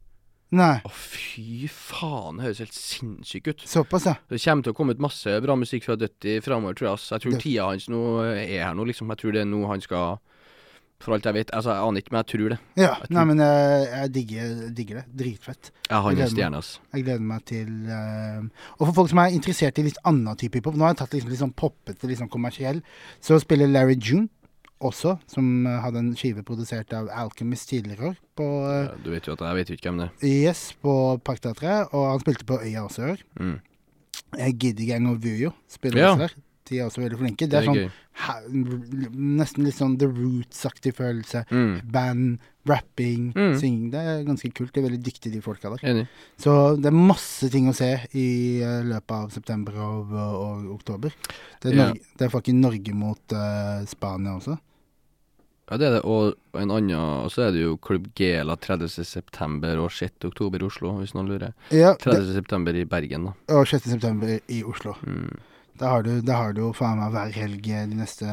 Nei. Å, fy faen, det høres helt sinnssykt ut. Såpass, ja. Det kommer til å komme ut masse bra musikk fra Dutty framover, tror jeg. ass. Jeg tror Det- tida hans nå er her nå, liksom. Jeg tror det er nå han skal For alt jeg vet. Altså, jeg aner ikke, men jeg tror det. Ja, Tror... Nei, men jeg, jeg digger, digger det. Dritfett. Ja, han er stjerne, ass. Jeg gleder meg til uh... Og for folk som er interessert i litt annen type hiphop Nå har jeg tatt liksom, litt sånn poppete, litt sånn kommersiell. Så spiller Larry June også, som eh, hadde en skive produsert av Alchemist tidligere år. På, eh, Ja, du vet jo at jeg vet ikke hvem det er. yes, på Parkteatret. Og han spilte på Øya også i år. Mm. Giddy Gang og Vujo spiller Ja. også der. De er også veldig flinke. Det Det er er sånn nesten litt sånn The Roots-aktig følelse. Mm. Band, rapping, Mm. synging. Det er ganske kult. De er veldig dyktige, de folka der. Enig. Så det er masse ting å se i eh, løpet av september og, og, oktober. Det er, Ja. Norge, det er faktisk Norge mot uh, Spania også. Ja, det er det. Og en annen Og så er det jo Klubb Gela 30. september og 6. oktober i Oslo, hvis noen lurer. Ja, det, 30. september i Bergen, da. og 6. september i Oslo. Mm. Da har du, da har du jo faen meg hver helg de neste,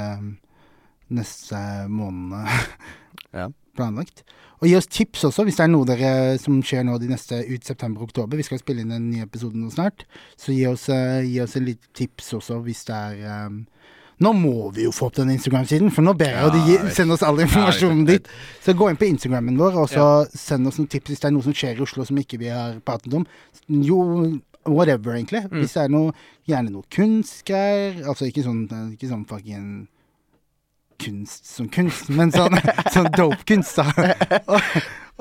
neste månedene Ja. planlagt. Og gi oss tips også, hvis det er noe dere som skjer nå de neste ut september og oktober. Vi skal spille inn en ny episode nå snart, så gi oss, eh, gi oss en litt tips også hvis det er eh, Nå må vi jo få opp den Instagram-siden, for nå ber jeg de Ja, gi, sende oss all informasjonen Ja, dit. Så gå inn på Instagrammen vår, og så send oss noen tips hvis det er noe som skjer i Oslo som ikke vi har pratet om. Jo, whatever, egentlig. Mm. Hvis det er noe, gjerne noe kunstgreier. Altså ikke sånn, ikke sånn fucking kunst som kunst, men sånn, sånn dope kunst, da. Og,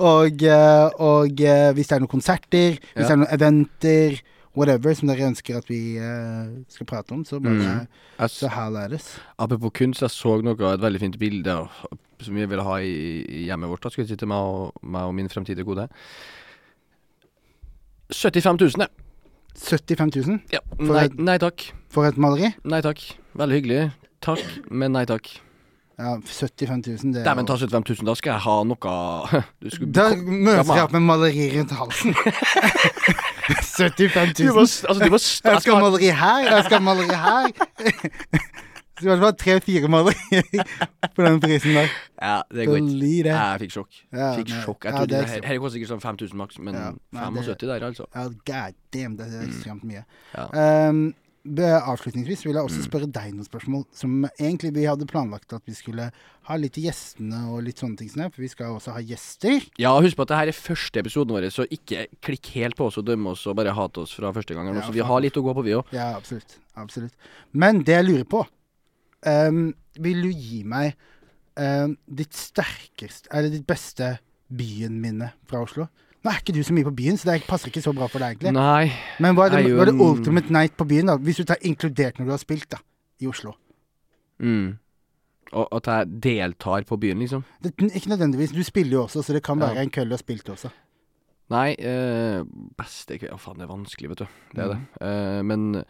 og, eh, og eh, hvis det er noen konserter, hvis Ja. det er noen eventer, whatever, som dere ønsker at vi uh, skal prate om, så bare Mm. Så herlæres. Apropos kunst, jeg så noe, et veldig fint bilde som vi ville ha i, i hjemmet vårt. Da skulle vi sitte med meg og, meg og min fremtidige kode. 75 000, det. 75 000 Ja. Nei, et- nei takk. for et maleri. Nei takk. Veldig hyggelig. Takk, men nei takk. Ja, 75 000, det Dæven ta 75 000, da skal jeg ha noe Du skulle Da møter jeg opp med maleri rundt halsen. 75 Du 000. må, altså, du må Jeg jeg skal skal ha maleri her, jeg skal ha maleri her. Så i hvert fall tre-fire malerier på den prisen der. Ja, det går ikke. Jeg fikk sjokk. Ja, Fikk sjokk. Jeg trodde er det her koster sikkert sånn 5000 maks, men Ja, nei, 75 der, altså. Ja, god damn, det er ekstremt mye. Ja. Um, avslutningsvis vil jeg også spørre deg noen spørsmål som egentlig vi hadde planlagt at vi skulle ha litt til gjestene og litt sånne ting, for vi skal også ha gjester. Ja, husk på at det her er første episoden vår, så ikke klikk helt på oss og dømme oss og bare hate oss fra første gangen. Ja, så vi har litt å gå på, vi òg. Ja, absolutt. absolutt. Men det jeg lurer på um, Vil du gi meg um, ditt sterkeste, eller ditt beste byen-minne fra Oslo? Nå er ikke du så mye på byen, så det passer ikke så bra for deg, egentlig. Nei. Men hva er det, hva er det ultimate night på byen, da? Hvis du tar inkludert når du har spilt, da, i Oslo? Mm. Og at jeg deltar på byen, liksom. Det, ikke nødvendigvis. Du spiller jo også, så det kan Ja. være en kveld du har spilt også. Nei, eh, beste kveld Å, faen, det er vanskelig, vet du. Det er det. Eh, men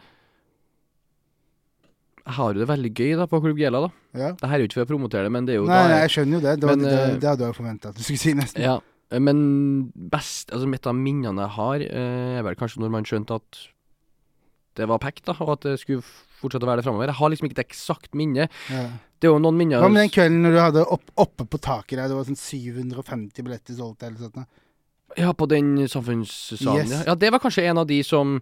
jeg har jo det veldig gøy da på Klubb Gela, da. Ja. Det her er jo ikke for å promotere det, men det er jo Nei, da jeg- skjønner jo det. Det, Men, det, eh, det, det hadde jeg jo forventa at du skulle si, nesten. Ja, men best Altså mitt av minnene jeg har, eh, er vel kanskje når man skjønte at det var pekt, da, og at det skulle fortsette å være det framover. Jeg har liksom ikke et eksakt minne. Ja. Det er jo noen minner Hva med den kvelden når du hadde opp, oppe på taket der, det var sånn 750 billetter solgt eller sånt? da? Ja, på den samfunnssalen, Yes. ja. ja. Det var kanskje en av de som,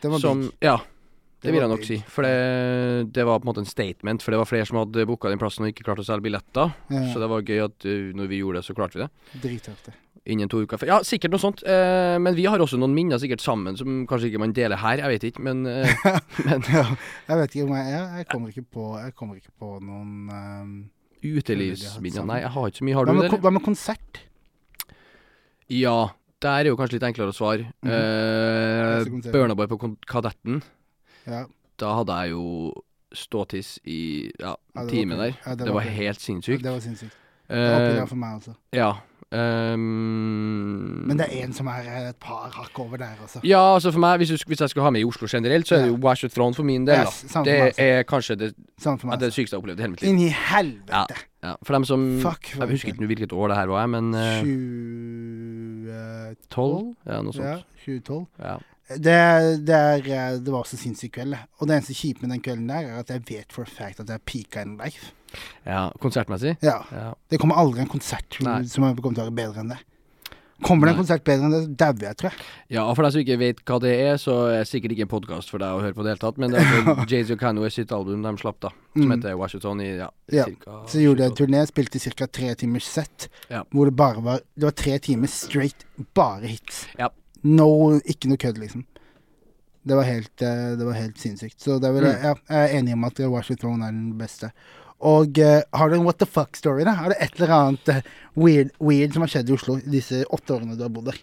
Det var som big. Ja. Det Det vil jeg nok big. si. For det, det var på en måte en statement. For det var flere som hadde booka den plassen og ikke klarte å selge billetter. Ja. Så det var gøy at uh, når vi gjorde det, så klarte vi det. Drithøft. det. Innen to uker. før. Ja, sikkert noe sånt. Eh, men vi har også noen minner sikkert sammen som kanskje ikke man deler her. Jeg vet ikke, men, eh, men Ja, jeg vet ikke om jeg Jeg, kommer, ikke på, jeg kommer ikke på noen ehm, utelivsminner Nei, jeg har ikke så mye. Har du det? hva med konsert? Ja. Der er jo kanskje litt enklere å svare. Mhm. Eh, Beste konsert. Burna Boy på Kadetten. Ja, Da hadde jeg jo ståtiss i ja, Ja, det time der. Ja, det det, var var helt sinnssykt. det var sinnssykt. Det var Eh, for meg altså. ja. Ehm, Men det er en som er et par hakk over der, altså. Ja, altså for meg, hvis, du, hvis jeg skulle ha med i Oslo generelt, så er det jo Wash the Throne for min del. Yes, da. Det meg er kanskje det, Sånn meg. det sykeste jeg har opplevd i hele mitt liv. Inn i helvete! Ja, for dem som Fuck, Jeg husker ikke hvilket år det her var, men eh, 2012? 12? Ja, noe Ja, 2012. Ja. Det, det, er, eh, det var også sinnssyk kveld. Og det eneste kjipe med den kvelden der, er at jeg vet for a fact at jeg peaka in life. Ja, konsertmessig. Ja. Ja. Det kommer aldri en konsert Nei. som kommer til å være bedre enn det. Kommer det en konsert bedre enn det, så dauer jeg, tror jeg. ja, for deg som ikke vet hva det er, så er det sikkert ikke en podkast for deg å høre på det hele tatt. Men det er altså Jay-Z og Kanye sitt album de slapp, da. Som Mm. heter Washington i ja, Ja. cirka Så gjorde jeg en turné, spilte ca. tre timers sett, Ja. hvor det bare var Det var tre timer straight, bare hits. Ja. No, ikke noe kødd, liksom. Det var helt, eh, det var helt sinnssykt. Så det er vel, Mm. ja, jeg er enig om at Washington er den beste. Og uh, har du en what the fuck-story, da? Er det et eller annet eh, weird, weird som har skjedd i Oslo i disse åtte årene du har bodd der?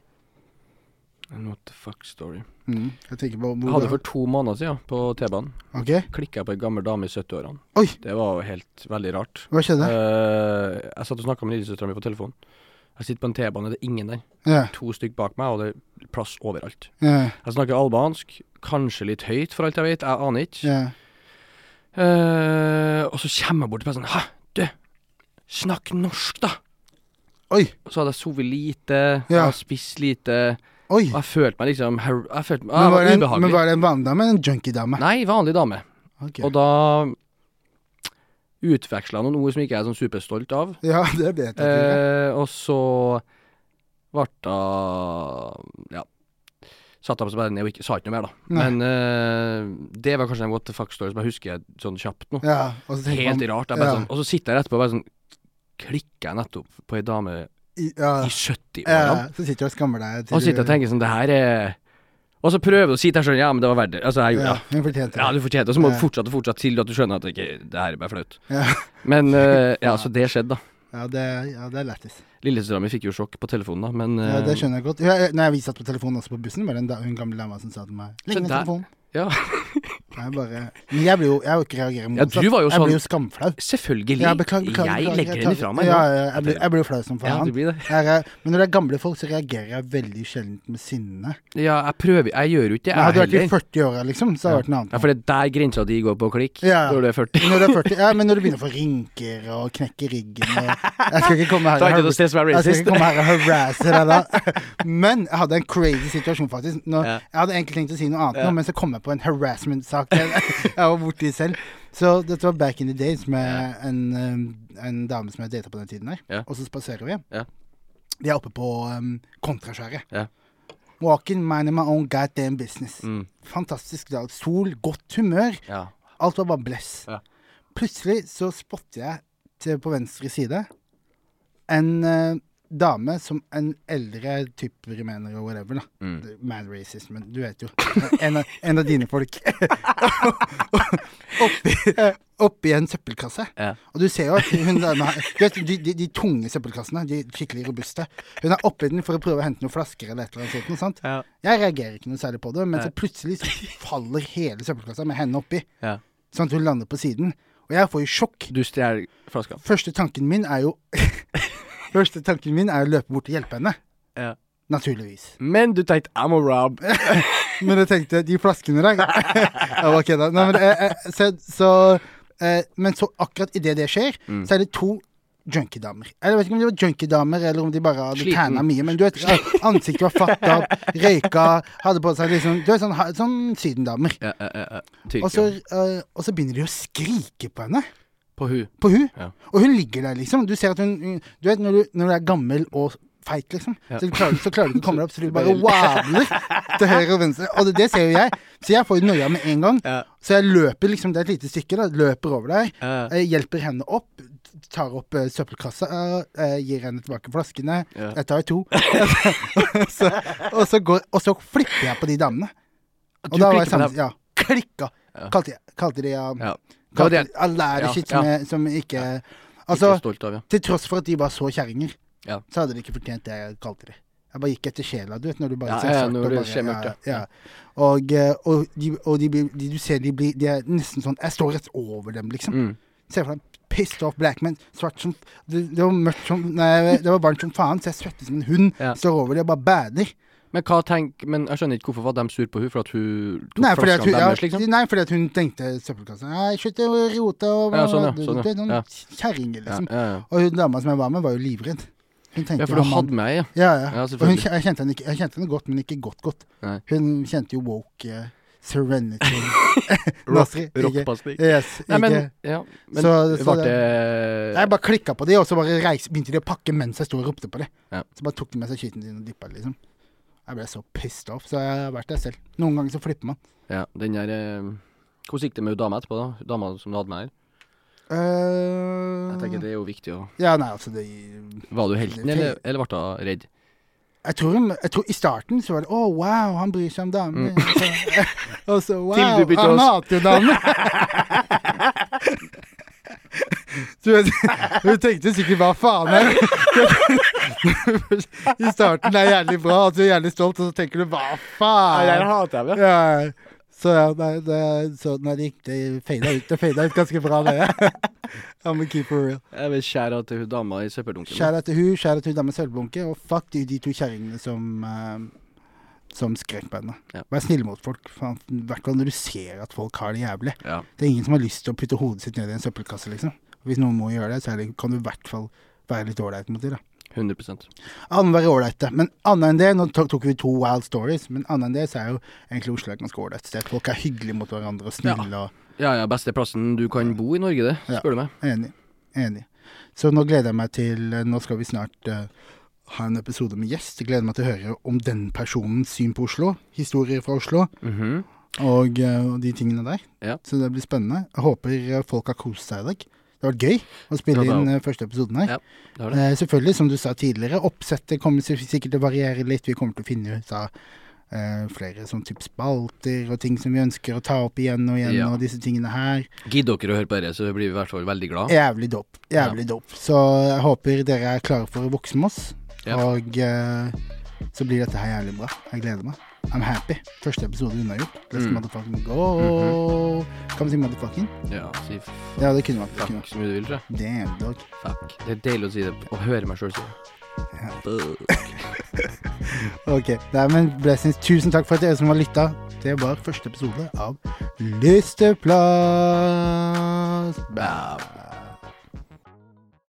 En What the fuck story. Mm. Jeg tenker på Jeg hadde for to måneder siden på T-banen. Okay. Klikka på ei gammel dame i 70-årene. Det var jo helt veldig rart. hva skjedde? Uh, jeg satt og snakka med lillesøstera mi på telefon. Jeg sitter på en T-bane, det er ingen der. Yeah. To stykk bak meg, og det er plass overalt. Yeah. Jeg snakker albansk, kanskje litt høyt for alt jeg vet, jeg aner ikke. Yeah. Uh, og så kommer jeg bort til meg sånn Hæ, du, snakk norsk, da! Oi, Og så hadde jeg sovet lite, jeg hadde spist lite, oi. og jeg følte meg liksom Jeg følte meg, jeg var, var det en, ubehagelig. men var det en vanlig dame eller en junkie-dame? Nei, vanlig dame. Okay. Og da utveksla noen ord som ikke jeg er sånn superstolt av. Ja, det vet jeg ikke. Eh, og så ble det Ja. Satt jeg på bare ned og ikke, sa ikke noe mer, da. Nei. Men eh, det var kanskje en what the fuck-story som jeg husker sånn kjapt nå. Ja, og så tenker Helt man, rart. Jeg bare ja. sånn, og så sitter jeg etterpå og bare sånn Klikker jeg nettopp på ei dame i, ja, i 70-åra? ja, så sitter du og skammer deg. til Og sitter og du- tenker sånn Det her er Og så prøver du å si til deg sjøl Ja, men det var verdt det. Altså, jeg gjorde Ja, det. fortjente det. Ja, det. du fortjente det. Og så må du fortsette og fortsette til at du skjønner at det ikke Det her er bare flaut. Ja, Men uh, ja, så det skjedde, da. ja, det, ja, det er lættis. Lillesøstera mi fikk jo sjokk på telefonen, da, men Ja, eh, det skjønner jeg godt. Ja, når vi satt på telefonen også på bussen, var det en, da, hun gamle dama som sa til meg Legg ned telefonen. Ja. Jeg bare Men jeg blir jo Jeg vil ikke reagere Ja, du var jo Jeg sånn blir jo skamflau. Selvfølgelig. Ja, beklager, beklager, jeg beklager, legger tar- den ifra meg Ja, ja, jeg blir, jeg blir jo flau som Ja, faen. du blir det. Jeg men når det er gamle folk, så reagerer jeg veldig sjelden med sinne. Ja, jeg prøver Jeg gjør jo ikke det, Men hadde du vært i 40-åra, liksom, så hadde det vært noe annet. Ja, for det er der grensa di går på klikk. Ja. Når du er 40. Når du er 40, ja, men når du begynner å få rynker og knekke ryggen og Jeg skal ikke komme her er og Jeg og harasse deg da. Men jeg hadde en crazy situasjon, faktisk. Når, Ja. Jeg hadde egentlig tenkt å si noe annet Ja. nå, men så kom jeg på en harassment-sak jeg, jeg var borti selv. Så dette var back in the days med en, um, en dame som jeg data på den tiden her. Ja. Og så spaserer vi. Ja. Vi er oppe på um, Kontraskjæret. Ja. Walking, minding my own goddamn business. Mm. Fantastisk dag. Sol, godt humør. Ja. Alt var bare bless. Ja. Plutselig så spotter jeg til på venstre side en eh, dame som en eldre type rumener og whatever, da. Mm. Mad racist, men du vet jo. En av, en av dine folk. oppi, oppi en søppelkasse. Ja. Og du ser jo at hun dame har de, de, de tunge søppelkassene, de skikkelig robuste. Hun er oppi den for å prøve å hente noen flasker eller et eller annet sånt. Sant? Ja. Jeg reagerer ikke noe særlig på det, men så plutselig så faller hele søppelkassa med henne oppi. Ja. Sånn at hun lander på siden. Og jeg får jo sjokk. Du stjeler flaska. Første tanken min er jo Første tanken min er å løpe bort og hjelpe henne. Ja. Naturligvis. Men du tenkte I'm a rob. Men jeg tenkte de flaskene der ja, ok da. Nei, men, eh, eh, så, så, eh, men så akkurat idet det skjer, Mm. så er det to junkiedamer. Jeg vet ikke om de var junkiedamer, eller om de bare hadde tanna mye. Men du vet, ansiktet var fatta opp, røyka, hadde på seg liksom Du er sånn, sånn sydendamer. Ja, ja, ja. Og så, eh, og så begynner de å skrike på henne. På hun. På hun. Ja. Og hun ligger der, liksom. Du ser at hun hun- Du vet når du, når du er gammel og feit, liksom, Ja. så, klarer, så klarer du ikke å komme deg opp, så du bare wabler til høyre og venstre. Og det, det ser jo jeg, så jeg får jo noia med en gang. Ja. Så jeg løper liksom, det er et lite stykke, da, løper over der. Ja. Jeg hjelper henne opp, tar opp uh, søppelkassa, uh, gir henne tilbake flaskene. Jeg tar to. så, og, så går, og så flipper jeg på de damene. Og Du da var jeg sammen, ja, klikka. Kalte, jeg- kalte de ja, Hva var kalte, det? ja, Ja, som, ikke Ikke Altså, stolt av, ja. til tross for at de var så kjerringer, Ja. så hadde de ikke fortjent det jeg kalte de. Jeg bare gikk etter sjela, du vet, når du bare Ja, ser svart når og bare skjer mørkt, ja. ja. ja. Og, og, de, og de, de, du ser de blir De er nesten sånn Jeg står rett over dem, liksom. Mm. Se for deg pissed off black men, svart som det, det var mørkt som Nei, det var varmt som faen, så jeg svetter som en hund. Står over dem og bare bader. Men tenk Men jeg skjønner ikke hvorfor var de sur på hun For at hun tok Nei, fordi hun, deres, liksom? nei, fordi hun tenkte søppelkassa slutt å rote og Ja, sånn, ja, sånn, ja. Sånn Ja. kjerringer, liksom. ja, ja. Og hun dama som jeg var med, var jo livredd. Hun tenkte Ja, for du hadde meg, ja. Ja, ja. Og hun, jeg, kjente henne jeg kjente henne godt, men ikke godt godt. Nei. Hun kjente jo woke uh, serenity Nasri, Rockpasning. Rock Yes, Nei, men, ja, men Så- så det- Jeg bare klikka på de, og så bare reis, begynte de å pakke mens jeg sto og ropte på det. Ja. Så bare tok de med seg skiten sin og dippa liksom. Jeg ble så pissed off, så jeg har vært der selv. Noen ganger så flipper man. Ja, den der eh, Hvordan gikk det med dama etterpå, da? Dama som du hadde med her? Eh, Jeg tenker det er jo viktig å Ja, nei, altså det Var du helten, eller, eller ble du redd? jeg tror, hun- jeg tror I starten så var det 'Å, wow, han bryr seg om damer'. Så- og så 'Wow, Til du begynte han å- hater jo damer'. Hun, tenkte sikkert 'hva faen er det?' I starten er jævlig bra, og du er jævlig stolt, og så tenker du 'hva faen'? hater jeg, Ja, så ja, nei, det, så, nei, det gikk det fada ut. Det fada ut ganske bra, det. I'm a keep it real. Jeg vil skjære til hun dama i søppeldunken. Kjære til hun, kjære til hun dama sølvbunke, og fuck de, de to kjerringene som uh, som skrek på henne. Ja. Vær snill mot folk, i hvert fall når du ser at folk har det jævlig. Ja. Det er ingen som har lyst til å putte hodet sitt ned i en søppelkasse, liksom. Hvis noen må gjøre det, så det, kan du i hvert fall være litt ålreit mot dem, da. 100 være ålreite. Men annet enn det, nå tok, vi to wild stories, men annet enn det så er jo egentlig Oslo et ganske ålreit sted. Folk er hyggelige mot hverandre og snille og Ja ja, beste plassen du kan bo i Norge, det, Ja. spør du meg. Enig. Enig. Så nå gleder jeg meg til Nå skal vi snart uh, ha en episode med gjest. Jeg gleder meg til å høre om den personens syn på Oslo. Historier fra Oslo. Mhm. Og, uh, de tingene der. Ja. Så det blir spennende. Jeg håper eh, folk har kost seg i dag. Det har vært gøy å spille Ja, inn eh, første episoden her. Ja, det det. Eh, selvfølgelig, som du sa tidligere, oppsettet kommer sikkert til å variere litt. Vi kommer til å finne ut av eh, flere sånn type spalter og ting som vi ønsker å ta opp igjen og igjen, Ja. og disse tingene her. Gidder dere å høre på dette, så blir vi i hvert fall veldig glad. Jævlig dope. Jævlig dope. Så jeg håper dere er klare for å vokse med oss. Ja. Og eh, så blir dette her jævlig bra. Jeg gleder meg. I'm happy. Første episode unnagjort. Let's Mm. motherfucking go. Kan vi si motherfucking? Ja, si fuck. Ja, det kunne man. Det kunne fuck så mye du vil, tror jeg. Damn, dog. Fuck. Det er deilig å si det, å høre meg sjøl si det. Ja. Ok. Nei, men blessings. Tusen takk for at dere som har lytta. Det var første episode av Listeplass. Bam.